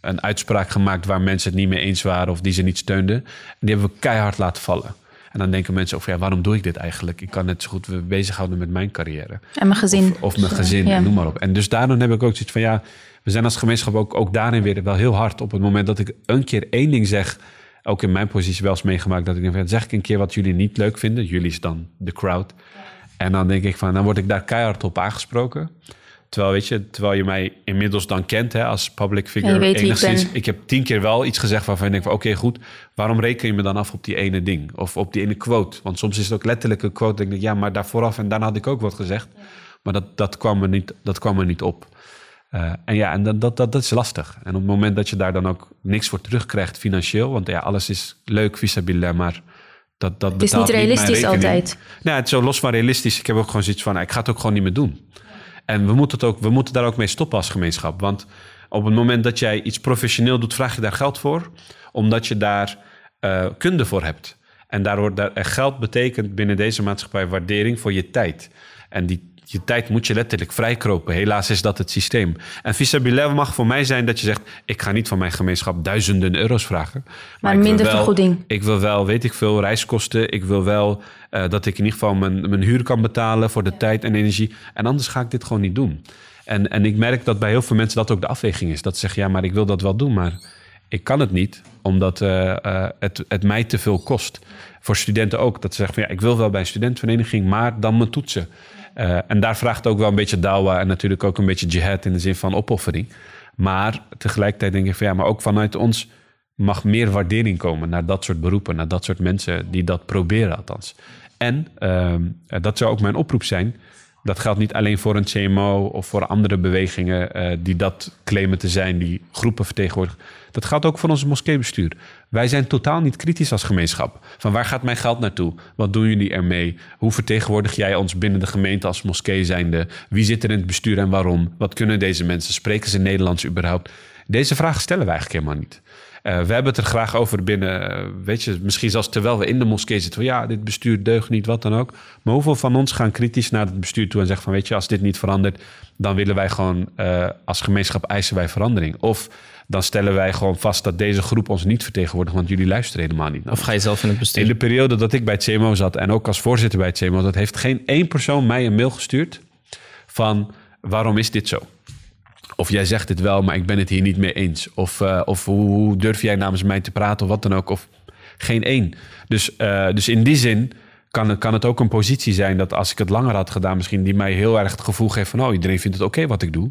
een uitspraak gemaakt waar mensen het niet mee eens waren of die ze niet steunden. En die hebben we keihard laten vallen. En dan denken mensen over, ja, waarom doe ik dit eigenlijk? Ik kan net zo goed bezighouden met mijn carrière. En mijn gezin. Of, of mijn gezin, ja. noem maar op. En dus daarom heb ik ook zoiets van, ja, we zijn als gemeenschap ook, ook daarin weer wel heel hard. Op het moment dat ik een keer één ding zeg, ook in mijn positie wel eens meegemaakt, dat ik denk, zeg ik een keer wat jullie niet leuk vinden. Jullie is dan de crowd. En dan denk ik van, dan word ik daar keihard op aangesproken. Terwijl, weet je, terwijl je mij inmiddels dan kent hè, als public figure. Ja, ik enigszins, ik heb tien keer wel iets gezegd waarvan je denkt van... oké, goed, waarom reken je me dan af op die ene ding? Of op die ene quote? Want soms is het ook letterlijk een quote. denk ik, ja, maar daar vooraf en daarna had ik ook wat gezegd. Maar dat, dat, kwam er niet, dat kwam er niet op. Eh, en ja, en dat, dat, dat, dat is lastig. En op het moment dat je daar dan ook niks voor terugkrijgt financieel... want ja, alles is leuk, vis-à-vis, maar... Dat, dat Het is niet realistisch altijd. Nou, het is zo los van realistisch. Ik heb ook gewoon zoiets van, ik ga het ook gewoon niet meer doen. En we moeten, het ook, we moeten daar ook mee stoppen als gemeenschap. Want op het moment dat jij iets professioneel doet, vraag je daar geld voor. Omdat je daar eh, kunde voor hebt. En daar wordt daar, geld betekent binnen deze maatschappij waardering voor je tijd. En die, je tijd moet je letterlijk vrijkropen. Helaas is dat het systeem. En vis-à-vis mag voor mij zijn dat je zegt... ik ga niet van mijn gemeenschap duizenden euro's vragen. Maar minder wel- vergoeding. Ik wil wel, weet ik veel, reiskosten. Ik wil wel eh, dat ik in ieder geval mijn, mijn huur kan betalen... voor de tijd en energie. En anders ga ik dit gewoon niet doen. En, en ik merk dat bij heel veel mensen dat ook de afweging is. Dat ze zeggen, ja, maar ik wil dat wel doen, maar ik kan het niet... omdat eh, eh, het, het mij te veel kost. Voor studenten ook. Dat ze zeggen, van, ja, ik wil wel bij een studentenvereniging... maar dan mijn toetsen. Eh, en daar vraagt ook wel een beetje dawa... en natuurlijk ook een beetje jihad in de zin van opoffering. Maar tegelijkertijd denk ik van... ja, maar ook vanuit ons mag meer waardering komen... naar dat soort beroepen, naar dat soort mensen... die dat proberen althans. En ehm, eh, dat zou ook mijn oproep zijn... Dat geldt niet alleen voor een CMO of voor andere bewegingen eh, die dat claimen te zijn, die groepen vertegenwoordigen. Dat geldt ook voor ons moskeebestuur. Wij zijn totaal niet kritisch als gemeenschap. Van waar gaat mijn geld naartoe? Wat doen jullie ermee? Hoe vertegenwoordig jij ons binnen de gemeente als moskee zijnde? Wie zit er in het bestuur en waarom? Wat kunnen deze mensen? Spreken ze Nederlands überhaupt? Deze vragen stellen we eigenlijk helemaal niet. Eh, we hebben het er graag over binnen, eh, weet je, misschien zelfs terwijl we in de moskee zitten. Van, ja, dit bestuur deugt niet, wat dan ook. Maar hoeveel van ons gaan kritisch naar het bestuur toe en zeggen van, weet je, als dit niet verandert, dan willen wij gewoon eh, als gemeenschap eisen wij verandering. Of dan stellen wij gewoon vast dat deze groep ons niet vertegenwoordigt, want jullie luisteren helemaal niet naar Of ga je zelf in het bestuur? In de periode dat ik bij het CMO zat en ook als voorzitter bij het CMO, dat heeft geen één persoon mij een mail gestuurd van waarom is dit zo? Of jij zegt het wel, maar ik ben het hier niet mee eens. Of, eh, of hoe, durf jij namens mij te praten of wat dan ook. Of geen één. Dus, eh, dus in die zin kan het, kan het ook een positie zijn dat als ik het langer had gedaan, misschien die mij heel erg het gevoel geeft van, oh, iedereen vindt het oké wat ik doe.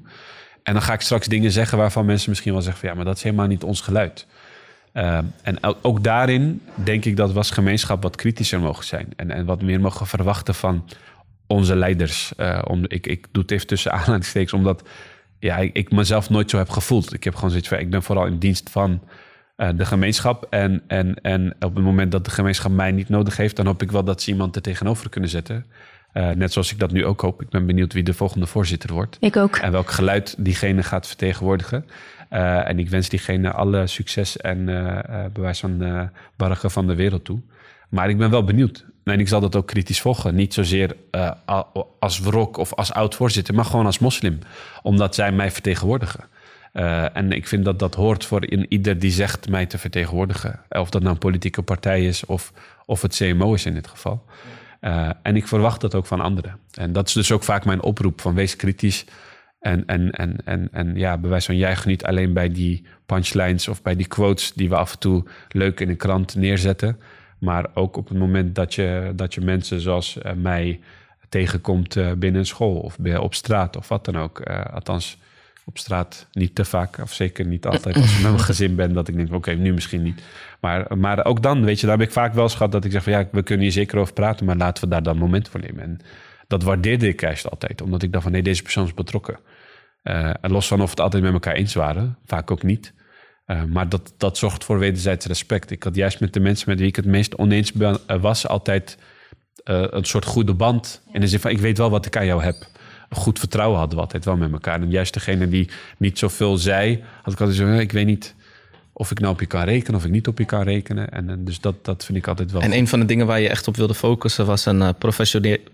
En dan ga ik straks dingen zeggen waarvan mensen misschien wel zeggen van, ja, maar dat is helemaal niet ons geluid. Uh, en ook- daarin denk ik dat we als gemeenschap wat kritischer mogen zijn. En, en wat meer mogen verwachten van onze leiders. Om, ik, ik doe het even tussen aanhalingstekens, omdat ja, ik, ik mezelf nooit zo heb gevoeld. Ik heb gewoon zoiets van, ik ben vooral in dienst van uh, de gemeenschap. En, en, en op het moment dat de gemeenschap mij niet nodig heeft... dan hoop ik wel dat ze iemand er tegenover kunnen zetten. Uh, net zoals ik dat nu ook hoop. Ik ben benieuwd wie de volgende voorzitter wordt. Ik ook. En welk geluid diegene gaat vertegenwoordigen. Uh, en ik wens diegene alle succes en bewijs van uh, bargen van de wereld toe. Maar ik ben wel benieuwd. En ik zal dat ook kritisch volgen. Niet zozeer uh, als wrok of als oud-voorzitter, maar gewoon als moslim. Omdat zij mij vertegenwoordigen. Uh, en ik vind dat dat hoort voor in ieder die zegt mij te vertegenwoordigen. Of dat nou een politieke partij is of, of het CMO is in dit geval. Uh, en ik verwacht dat ook van anderen. En dat is dus ook vaak mijn oproep van wees kritisch. En, en, en, en, en ja, bewijs van juich niet alleen bij die punchlines of bij die quotes die we af en toe leuk in een krant neerzetten. Maar ook op het moment dat je, dat je mensen zoals uh, mij tegenkomt uh, binnen een school of op straat of wat dan ook. Uh, althans, op straat niet te vaak, of zeker niet altijd als ik met mijn gezin ben, dat ik denk, oké, nu misschien niet. Maar, maar ook dan, weet je, daar heb ik vaak wel eens gehad dat ik zeg van ja, we kunnen hier zeker over praten, maar laten we daar dan moment voor nemen. En dat waardeerde ik juist altijd, omdat ik dacht van nee, deze persoon is betrokken. En los van of het altijd met elkaar eens waren, vaak ook niet. Uh, maar dat, dat zorgt voor wederzijds respect. Ik had juist met de mensen met wie ik het meest oneens ben, uh, was, altijd uh, een soort goede band. In de zin van, ik weet wel wat ik aan jou heb. Goed vertrouwen hadden we altijd wel met elkaar. En juist degene die niet zoveel zei, had ik altijd zo, ik weet niet of ik nou op je kan rekenen of ik niet op je kan rekenen. En, en dus dat, dat vind ik altijd wel. En een van de dingen waar je echt op wilde focussen was een uh,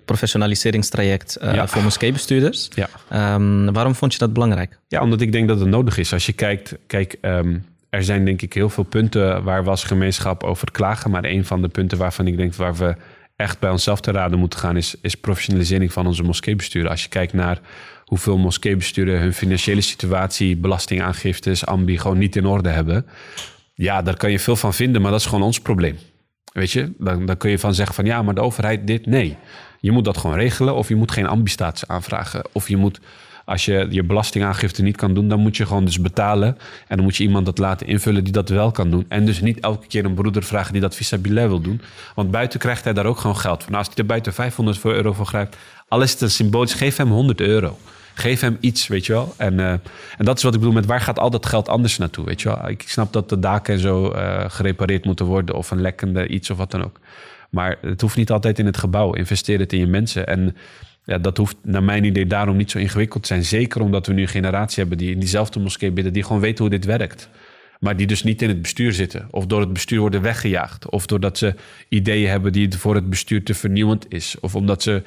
professionaliseringstraject uh, ja. voor moskeebestuurders. Ja. Um, waarom vond je dat belangrijk? Ja, omdat ik denk dat het nodig is. Als je kijkt, kijk, um, er zijn denk ik heel veel punten waar we als gemeenschap over klagen. Maar een van de punten waarvan ik denk waar we echt bij onszelf te raden moeten gaan, is, is professionalisering van onze moskeebesturen. Als je kijkt naar hoeveel moskeebesturen hun financiële situatie, belastingaangiftes, ambi gewoon niet in orde hebben. Ja, daar kan je veel van vinden, maar dat is gewoon ons probleem. Weet je, dan, dan kun je van zeggen van ja, maar de overheid dit. Nee, je moet dat gewoon regelen. Of je moet geen ambistatie aanvragen. Of je moet, als je je belastingaangifte niet kan doen, dan moet je gewoon dus betalen. En dan moet je iemand dat laten invullen die dat wel kan doen. En dus niet elke keer een broeder vragen die dat vis-à-billah wil doen. Want buiten krijgt hij daar ook gewoon geld. Nou, als hij er buiten 500 euro voor grijpt, al is het een symbolisch, geef hem 100 euro. Geef hem iets, weet je wel. En, uh, en dat is wat ik bedoel met waar gaat al dat geld anders naartoe, weet je wel. Ik snap dat de daken en zo uh, gerepareerd moeten worden of een lekkende iets of wat dan ook. Maar het hoeft niet altijd in het gebouw. Investeer het in je mensen. En ja, dat hoeft naar mijn idee daarom niet zo ingewikkeld te zijn. Zeker omdat we nu een generatie hebben die in diezelfde moskee bidden, die gewoon weten hoe dit werkt. Maar die dus niet in het bestuur zitten. Of door het bestuur worden weggejaagd. Of doordat ze ideeën hebben die voor het bestuur te vernieuwend is. Of omdat ze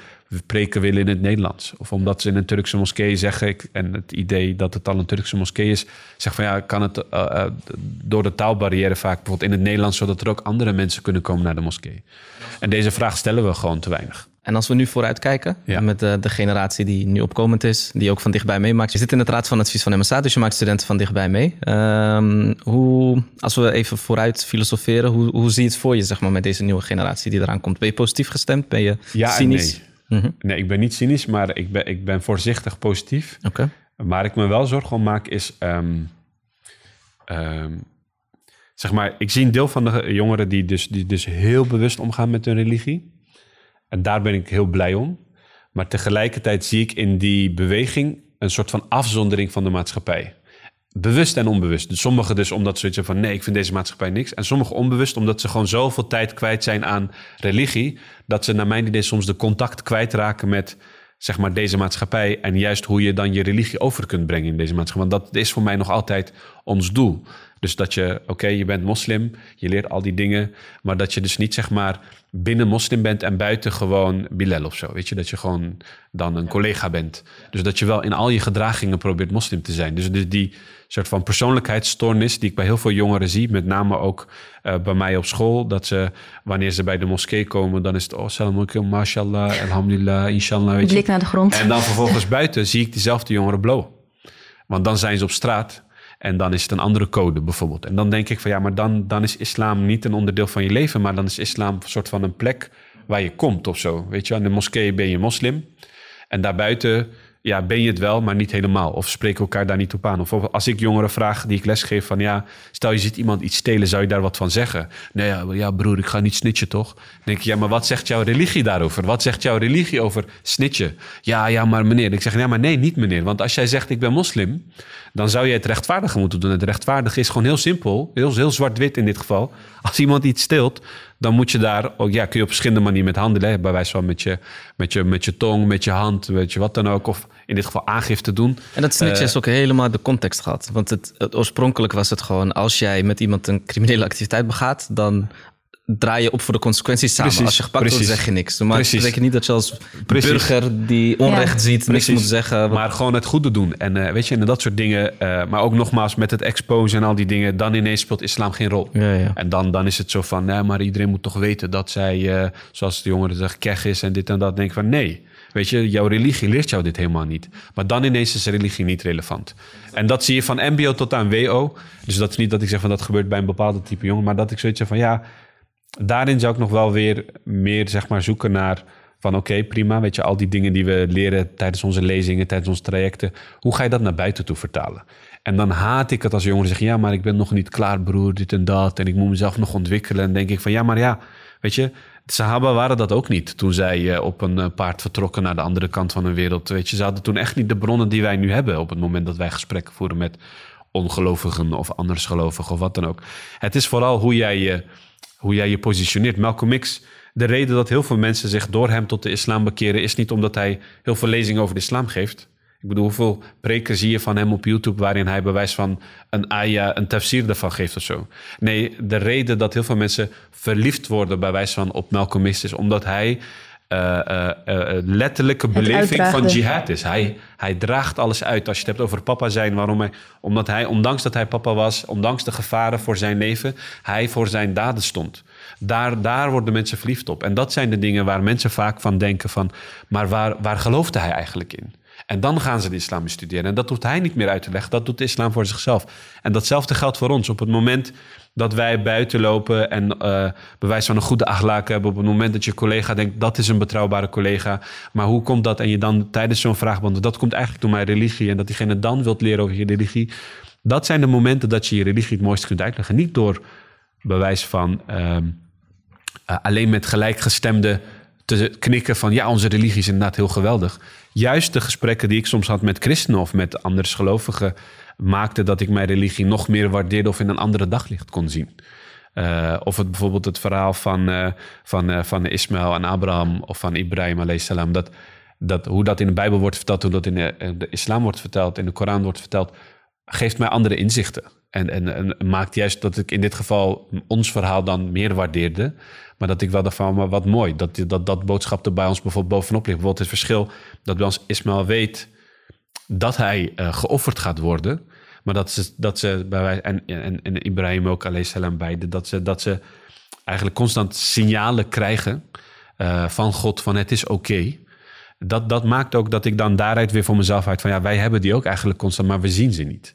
preken willen in het Nederlands. Of omdat ze in een Turkse moskee zeggen... en het idee dat het al een Turkse moskee is... zeg van ja, kan het uh, uh, door de taalbarrière vaak bijvoorbeeld in het Nederlands... zodat er ook andere mensen kunnen komen naar de moskee. En deze vraag stellen we gewoon te weinig. En als we nu vooruit kijken ja. met de, de, generatie die nu opkomend is, die ook van dichtbij meemaakt. Je zit in het raad van advies van MSA, dus je maakt studenten van dichtbij mee. Um, hoe, als we even vooruit filosoferen, hoe, hoe zie je het voor je zeg maar, met deze nieuwe generatie die eraan komt? Ben je positief gestemd? Ben je ja cynisch? Nee. Mm -hmm. nee, ik ben niet cynisch, maar ik ben, ik ben voorzichtig positief. Okay. Waar ik me wel zorgen om maak is... Um, um, zeg maar, ik zie een deel van de jongeren die dus, die dus heel bewust omgaan met hun religie. En daar ben ik heel blij om. Maar tegelijkertijd zie ik in die beweging een soort van afzondering van de maatschappij. Bewust en onbewust. Dus sommigen dus omdat ze van nee, ik vind deze maatschappij niks. En sommigen onbewust omdat ze gewoon zoveel tijd kwijt zijn aan religie. Dat ze naar mijn idee soms de contact kwijtraken met zeg maar deze maatschappij. En juist hoe je dan je religie over kunt brengen in deze maatschappij. Want dat is voor mij nog altijd ons doel. Dus dat je, oké, okay, je bent moslim, je leert al die dingen, maar dat je dus niet zeg maar binnen moslim bent en buiten gewoon Bilal of zo. Weet je, dat je gewoon dan een collega bent. Dus dat je wel in al je gedragingen probeert moslim te zijn. Dus die soort van persoonlijkheidsstoornis die ik bij heel veel jongeren zie, met name ook uh, bij mij op school, dat ze wanneer ze bij de moskee komen, dan is het oh, salam alaikum, mashallah, alhamdulillah, inshallah. Weet je. Blik naar de grond. En dan vervolgens buiten zie ik diezelfde jongeren blowen. Want dan zijn ze op straat en dan is het een andere code bijvoorbeeld. En dan denk ik van ja, maar dan, dan is islam niet een onderdeel van je leven, maar dan is islam een soort van een plek waar je komt of zo. Weet je, in de moskee ben je moslim. En daarbuiten ja, ben je het wel, maar niet helemaal. Of spreken elkaar daar niet op aan. Of als ik jongeren vraag die ik lesgeef van ja, stel je ziet iemand iets stelen, zou je daar wat van zeggen? Nee, ja, ja broer, ik ga niet snitchen toch? Dan denk ik, ja, maar wat zegt jouw religie daarover? Wat zegt jouw religie over snitchen? Ja, ja, maar meneer. Ik zeg, ja, maar nee, niet meneer. Want als jij zegt ik ben moslim, dan zou je het rechtvaardigen moeten doen. Het rechtvaardigen is gewoon heel simpel, heel, heel zwart-wit in dit geval. Als iemand iets steelt, dan moet je daar ook, ja, kun je op verschillende manieren met handelen. Bij wijze van met je, met, je, met je tong, met je hand, weet je wat dan ook. Of in dit geval aangifte doen. En dat snitje is ook helemaal de context gehad. Want het, het, oorspronkelijk was het gewoon... als jij met iemand een criminele activiteit begaat... dan draai je op voor de consequenties samen. Precies, als je gepakt wordt, zeg je niks. Maar Precies. betekent niet dat je als Precies. burger die onrecht Ja. ziet... niks moet zeggen. Maar gewoon het goede doen. En eh, weet je, en dat soort dingen. eh, maar ook nogmaals met het exposen en al die dingen. Dan ineens speelt islam geen rol. Ja, ja. En dan, dan is het zo van, nee, maar iedereen moet toch weten dat zij, eh, zoals de jongeren zeggen, kech is en dit en dat. Denk van, nee. Weet je, jouw religie leert jou dit helemaal niet. Maar dan ineens is religie niet relevant. En dat zie je van MBO tot aan WO. Dus dat is niet dat ik zeg van dat gebeurt bij een bepaalde type jongen. Maar dat ik zoiets heb van, ja, daarin zou ik nog wel weer meer zeg maar zoeken naar van oké, prima, weet je, al die dingen die we leren tijdens onze lezingen, tijdens onze trajecten, hoe ga je dat naar buiten toe vertalen? En dan haat ik het als jongeren zeggen, ja, maar ik ben nog niet klaar, broer, dit en dat, en ik moet mezelf nog ontwikkelen. En denk ik van, ja, maar ja, weet je, de Sahaba waren dat ook niet toen zij eh, op een eh, paard vertrokken naar de andere kant van de wereld. Weet je, ze hadden toen echt niet de bronnen die wij nu hebben op het moment dat wij gesprekken voeren met ongelovigen of andersgelovigen of wat dan ook. Het is vooral hoe jij je, hoe jij je positioneert. Malcolm X, de reden dat heel veel mensen zich door hem tot de islam bekeren... is niet omdat hij heel veel lezingen over de islam geeft. Ik bedoel, hoeveel preken zie je van hem op YouTube... waarin hij bewijs van een ayah, een tafsir ervan geeft of zo. Nee, de reden dat heel veel mensen verliefd worden... bij wijze van op Malcolm X is omdat hij... eh, eh, eh, letterlijke beleving van jihad is. Hij, hij draagt alles uit. Als je het hebt over papa zijn, waarom hij, omdat hij, ondanks dat hij papa was, ondanks de gevaren voor zijn leven, hij voor zijn daden stond. Daar, daar worden mensen verliefd op. En dat zijn de dingen waar mensen vaak van denken van, maar waar, waar geloofde hij eigenlijk in? En dan gaan ze de islam bestuderen. En dat hoeft hij niet meer uit te leggen. Dat doet de islam voor zichzelf. En datzelfde geldt voor ons. Op het moment dat wij buiten lopen en uh, bewijs van een goede achlaak hebben. Op het moment dat je collega denkt, dat is een betrouwbare collega. Maar hoe komt dat? En je dan tijdens zo'n vraag beantwoordt, dat komt eigenlijk door mijn religie. En dat diegene dan wilt leren over je religie. Dat zijn de momenten dat je je religie het mooiste kunt uitleggen. Niet door bewijs van uh, alleen met gelijkgestemde te knikken van ja, onze religie is inderdaad heel geweldig. Juist de gesprekken die ik soms had met christenen of met andere gelovigen maakte dat ik mijn religie nog meer waardeerde of in een andere daglicht kon zien. Uh, of het bijvoorbeeld het verhaal van, uh, van, uh, van Ismaël en Abraham of van Ibrahim salam. Dat, dat, hoe dat in de Bijbel wordt verteld, hoe dat in de, de, islam wordt verteld, in de Koran wordt verteld, geeft mij andere inzichten. En, en, en, maakt juist dat ik in dit geval ons verhaal dan meer waardeerde. Maar dat ik wel dacht van, maar wat mooi, dat dat, dat boodschap er bij ons bijvoorbeeld bovenop ligt. Bijvoorbeeld het verschil dat bij ons Ismaël weet dat hij geofferd gaat worden. Maar dat ze, dat ze bij wij, en, en, en Ibrahim ook, salam beide, dat ze, dat ze eigenlijk constant signalen krijgen uh, van God van het is oké. Dat, dat maakt ook dat ik dan daaruit weer voor mezelf uit van ja, wij hebben die ook eigenlijk constant, maar we zien ze niet.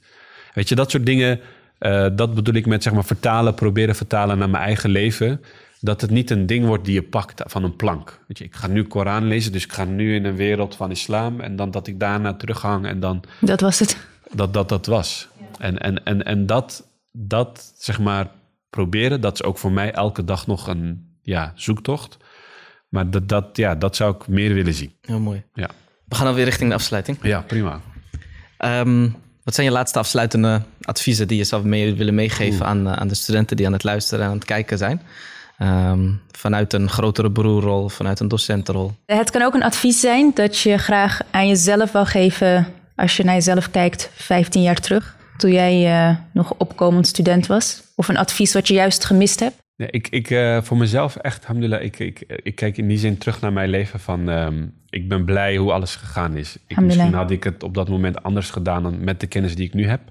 Weet je, dat soort dingen, uh, dat bedoel ik met zeg maar vertalen, proberen vertalen naar mijn eigen leven. Dat het niet een ding wordt die je pakt van een plank. Weet je, ik ga nu Koran lezen, dus ik ga nu in een wereld van islam. En dan dat ik daarna terughang en dan... Dat was het dat dat dat was. En, en, en, en dat, dat, zeg maar, proberen, dat is ook voor mij elke dag nog een ja, zoektocht. Maar dat, dat, ja, dat zou ik meer willen zien. Heel mooi. Ja. We gaan alweer richting de afsluiting. Ja, prima. Um, wat zijn je laatste afsluitende adviezen die je zou mee willen meegeven aan, aan de studenten die aan het luisteren en aan het kijken zijn? Um, vanuit een grotere broerrol, vanuit een docentenrol? Het kan ook een advies zijn dat je graag aan jezelf wil geven als je naar jezelf kijkt, 15 jaar terug, toen jij uh, nog opkomend student was? Of een advies wat je juist gemist hebt? Nee, ik, ik, uh, voor mezelf echt, alhamdulillah, ik, ik, ik kijk in die zin terug naar mijn leven van... Um, ik ben blij hoe alles gegaan is. Ik, misschien had ik het op dat moment anders gedaan dan met de kennis die ik nu heb.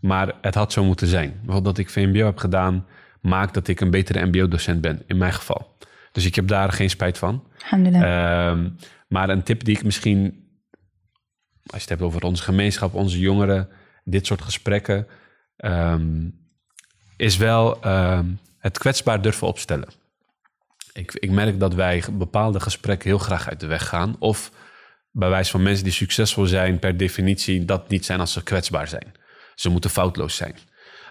Maar het had zo moeten zijn. Bijvoorbeeld dat ik VMBO heb gedaan, maakt dat ik een betere MBO-docent ben, in mijn geval. Dus ik heb daar geen spijt van. Um, maar een tip die ik misschien als je het hebt over onze gemeenschap, onze jongeren, dit soort gesprekken, um, is wel um, het kwetsbaar durven opstellen. Ik, ik merk dat wij bepaalde gesprekken heel graag uit de weg gaan. Of bij wijze van mensen die succesvol zijn, per definitie dat niet zijn als ze kwetsbaar zijn. Ze moeten foutloos zijn.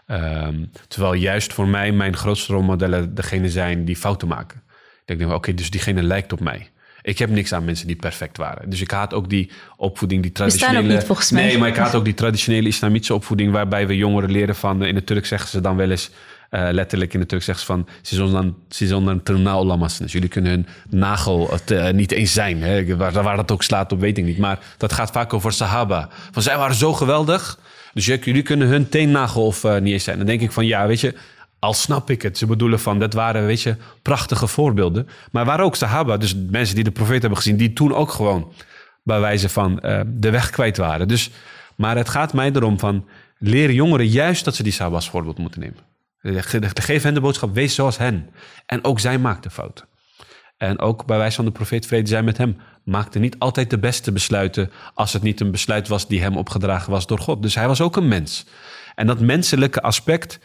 Um, terwijl juist voor mij mijn grootste rolmodellen degene zijn die fouten maken. Ik denk, oké, dus diegene lijkt op mij. Ik heb niks aan mensen die perfect waren. Dus ik haat ook die opvoeding, die traditionele... Niet, volgens mij. Nee, maar ik haat ook die traditionele islamitische opvoeding... waarbij we jongeren leren van... in het Turk zeggen ze dan wel eens... Uh, letterlijk in het Turk zeggen ze van... ze zullen een Dus jullie kunnen hun nagel het, uh, niet eens zijn. Hè? Waar, waar dat ook slaat op, weet ik niet. Maar dat gaat vaak over sahaba. Van zij waren zo geweldig... Dus jullie kunnen hun teennagel of uh, niet eens zijn. Dan denk ik van ja, weet je, al snap ik het. Ze bedoelen van, dat waren, weet je, prachtige voorbeelden. Maar waar ook Sahaba, dus mensen die de profeet hebben gezien... die toen ook gewoon bij wijze van uh, de weg kwijt waren. Dus, maar het gaat mij erom van, leren jongeren juist dat ze die Sahaba als voorbeeld moeten nemen. Geef hen de boodschap, wees zoals hen. En ook zij maakten fouten. En ook bij wijze van de profeet vrede zijn met hem... maakte niet altijd de beste besluiten... als het niet een besluit was die hem opgedragen was door God. Dus hij was ook een mens. En dat menselijke aspect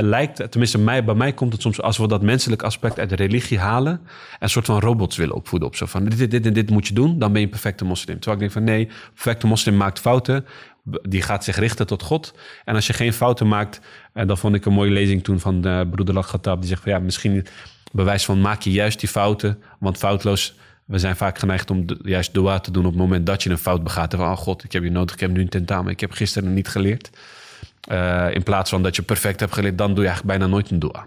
lijkt, tenminste mij, bij mij komt het soms als we dat menselijk aspect uit de religie halen. En een soort van robots willen opvoeden op zo van dit, dit, dit dit moet je doen, dan ben je een perfecte moslim. Terwijl ik denk van nee, perfecte moslim maakt fouten. Die gaat zich richten tot God. En als je geen fouten maakt, en dat vond ik een mooie lezing toen van de broeder Lach die zegt van ja, misschien bewijs van maak je juist die fouten, want foutloos we zijn vaak geneigd om juist dua te doen op het moment dat je een fout begaat. En van, oh god, ik heb je nodig, ik heb nu een tentamen, ik heb gisteren niet geleerd. Uh, in plaats van dat je perfect hebt geleerd, dan doe je eigenlijk bijna nooit een dua.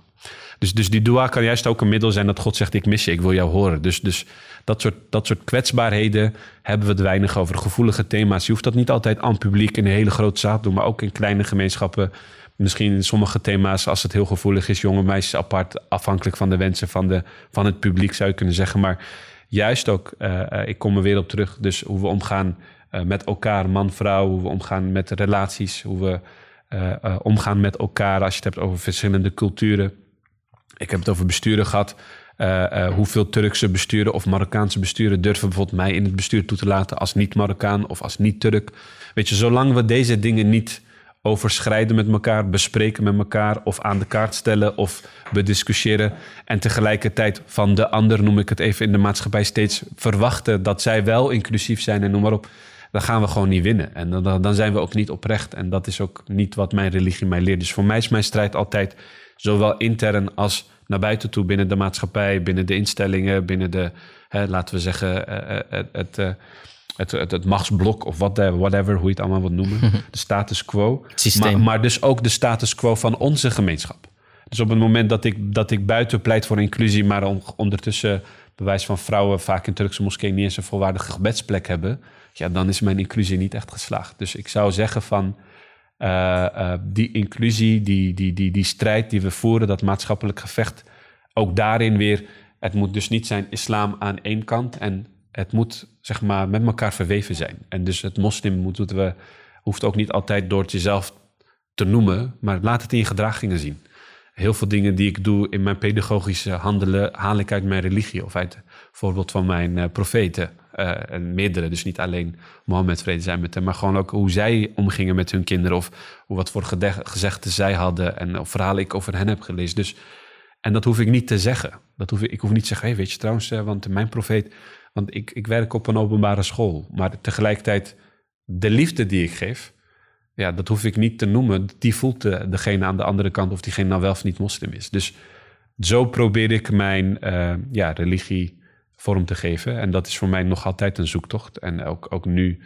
Dus, dus die dua kan juist ook een middel zijn dat God zegt: Ik mis je, ik wil jou horen. Dus, dus dat, soort, dat soort kwetsbaarheden hebben we het weinig over. Gevoelige thema's. Je hoeft dat niet altijd aan publiek in een hele grote zaal te doen, maar ook in kleine gemeenschappen. Misschien in sommige thema's, als het heel gevoelig is, jonge meisjes apart, afhankelijk van de wensen van, de, van het publiek, zou je kunnen zeggen. Maar juist ook, uh, ik kom er weer op terug, dus hoe we omgaan met elkaar, man-vrouw, hoe we omgaan met relaties, hoe we omgaan met elkaar als je het hebt over verschillende culturen. Ik heb het over besturen gehad. Uh, hoeveel Turkse besturen of Marokkaanse besturen durven bijvoorbeeld mij in het bestuur toe te laten als niet-Marokkaan of als niet-Turk. Weet je, zolang we deze dingen niet overschrijden met elkaar, bespreken met elkaar of aan de kaart stellen of bediscussiëren en tegelijkertijd van de ander, noem ik het even in de maatschappij, steeds verwachten dat zij wel inclusief zijn en noem maar op, dan gaan we gewoon niet winnen. En dan, dan zijn we ook niet oprecht. En dat is ook niet wat mijn religie mij leert. Dus voor mij is mijn strijd altijd zowel intern als naar buiten toe binnen de maatschappij, binnen de instellingen, binnen de, hè, laten we zeggen, eh, eh, het, het, eh, het, het, het, machtsblok of whatever, hoe je het allemaal wilt noemen. De status quo. Maar, maar, dus ook de status quo van onze gemeenschap. Dus op het moment dat ik, dat ik buiten pleit voor inclusie, maar ondertussen bewijs van vrouwen vaak in Turkse moskeeën niet eens een volwaardige gebedsplek hebben, ja, dan is mijn inclusie niet echt geslaagd. Dus ik zou zeggen van uh, die inclusie, die, die, die, die strijd die we voeren, dat maatschappelijk gevecht, ook daarin weer, het moet dus niet zijn islam aan één kant en het moet zeg maar met elkaar verweven zijn. En dus het moslim moeten we, hoeft ook niet altijd door het jezelf te noemen, maar laat het in je gedragingen zien. Heel veel dingen die ik doe in mijn pedagogische handelen haal ik uit mijn religie of uit voorbeeld van mijn uh, profeten. Uh, en meerdere, dus niet alleen Mohammed vrede zijn met hem, maar gewoon ook hoe zij omgingen met hun kinderen of wat voor gezegden zij hadden en of verhalen ik over hen heb gelezen. Dus, en dat hoef ik niet te zeggen. Dat hoef ik, ik hoef niet te zeggen, hey, weet je trouwens, uh, want mijn profeet, want ik, ik werk op een openbare school, maar tegelijkertijd de liefde die ik geef, ja, dat hoef ik niet te noemen. Die voelt de, degene aan de andere kant of diegene nou wel of niet moslim is. Dus zo probeer ik mijn uh, ja, religie vorm te geven. En dat is voor mij nog altijd een zoektocht. En ook, ook nu,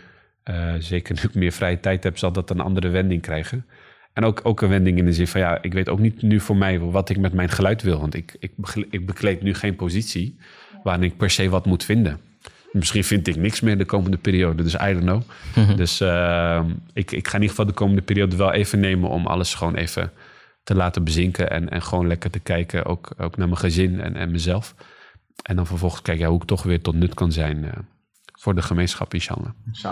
uh, zeker nu ik meer vrije tijd heb, zal dat een andere wending krijgen. En ook, ook een wending in de zin van, ja, ik weet ook niet nu voor mij wat ik met mijn geluid wil. Want ik, ik, ik bekleed nu geen positie waarin ik per se wat moet vinden. Misschien vind ik niks meer de komende periode, dus I don't know. Mhm. Dus uh, ik, ik ga in ieder geval de komende periode wel even nemen om alles gewoon even te laten bezinken. En, en gewoon lekker te kijken, ook, ook naar mijn gezin en, en mezelf. En dan vervolgens kijken ja, hoe ik toch weer tot nut kan zijn uh, voor de gemeenschap, inshallah.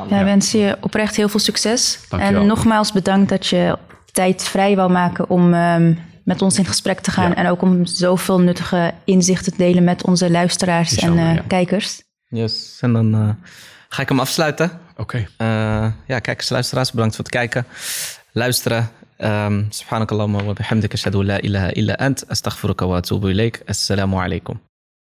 Ja, wens je oprecht heel veel succes. En nogmaals bedankt dat je tijd vrij wou maken om um, met ons in gesprek te gaan. En ook om zoveel nuttige inzichten te delen met onze luisteraars en uh, ja. kijkers. Yes, en dan uh, ga ik hem afsluiten. Oké. Okay. ja, kijkers, luisteraars, bedankt voor het kijken. Luisteren. Um, سبحانك اللهم وبحمدك اشهد ان لا اله الا انت استغفرك واتوب اليك السلام عليكم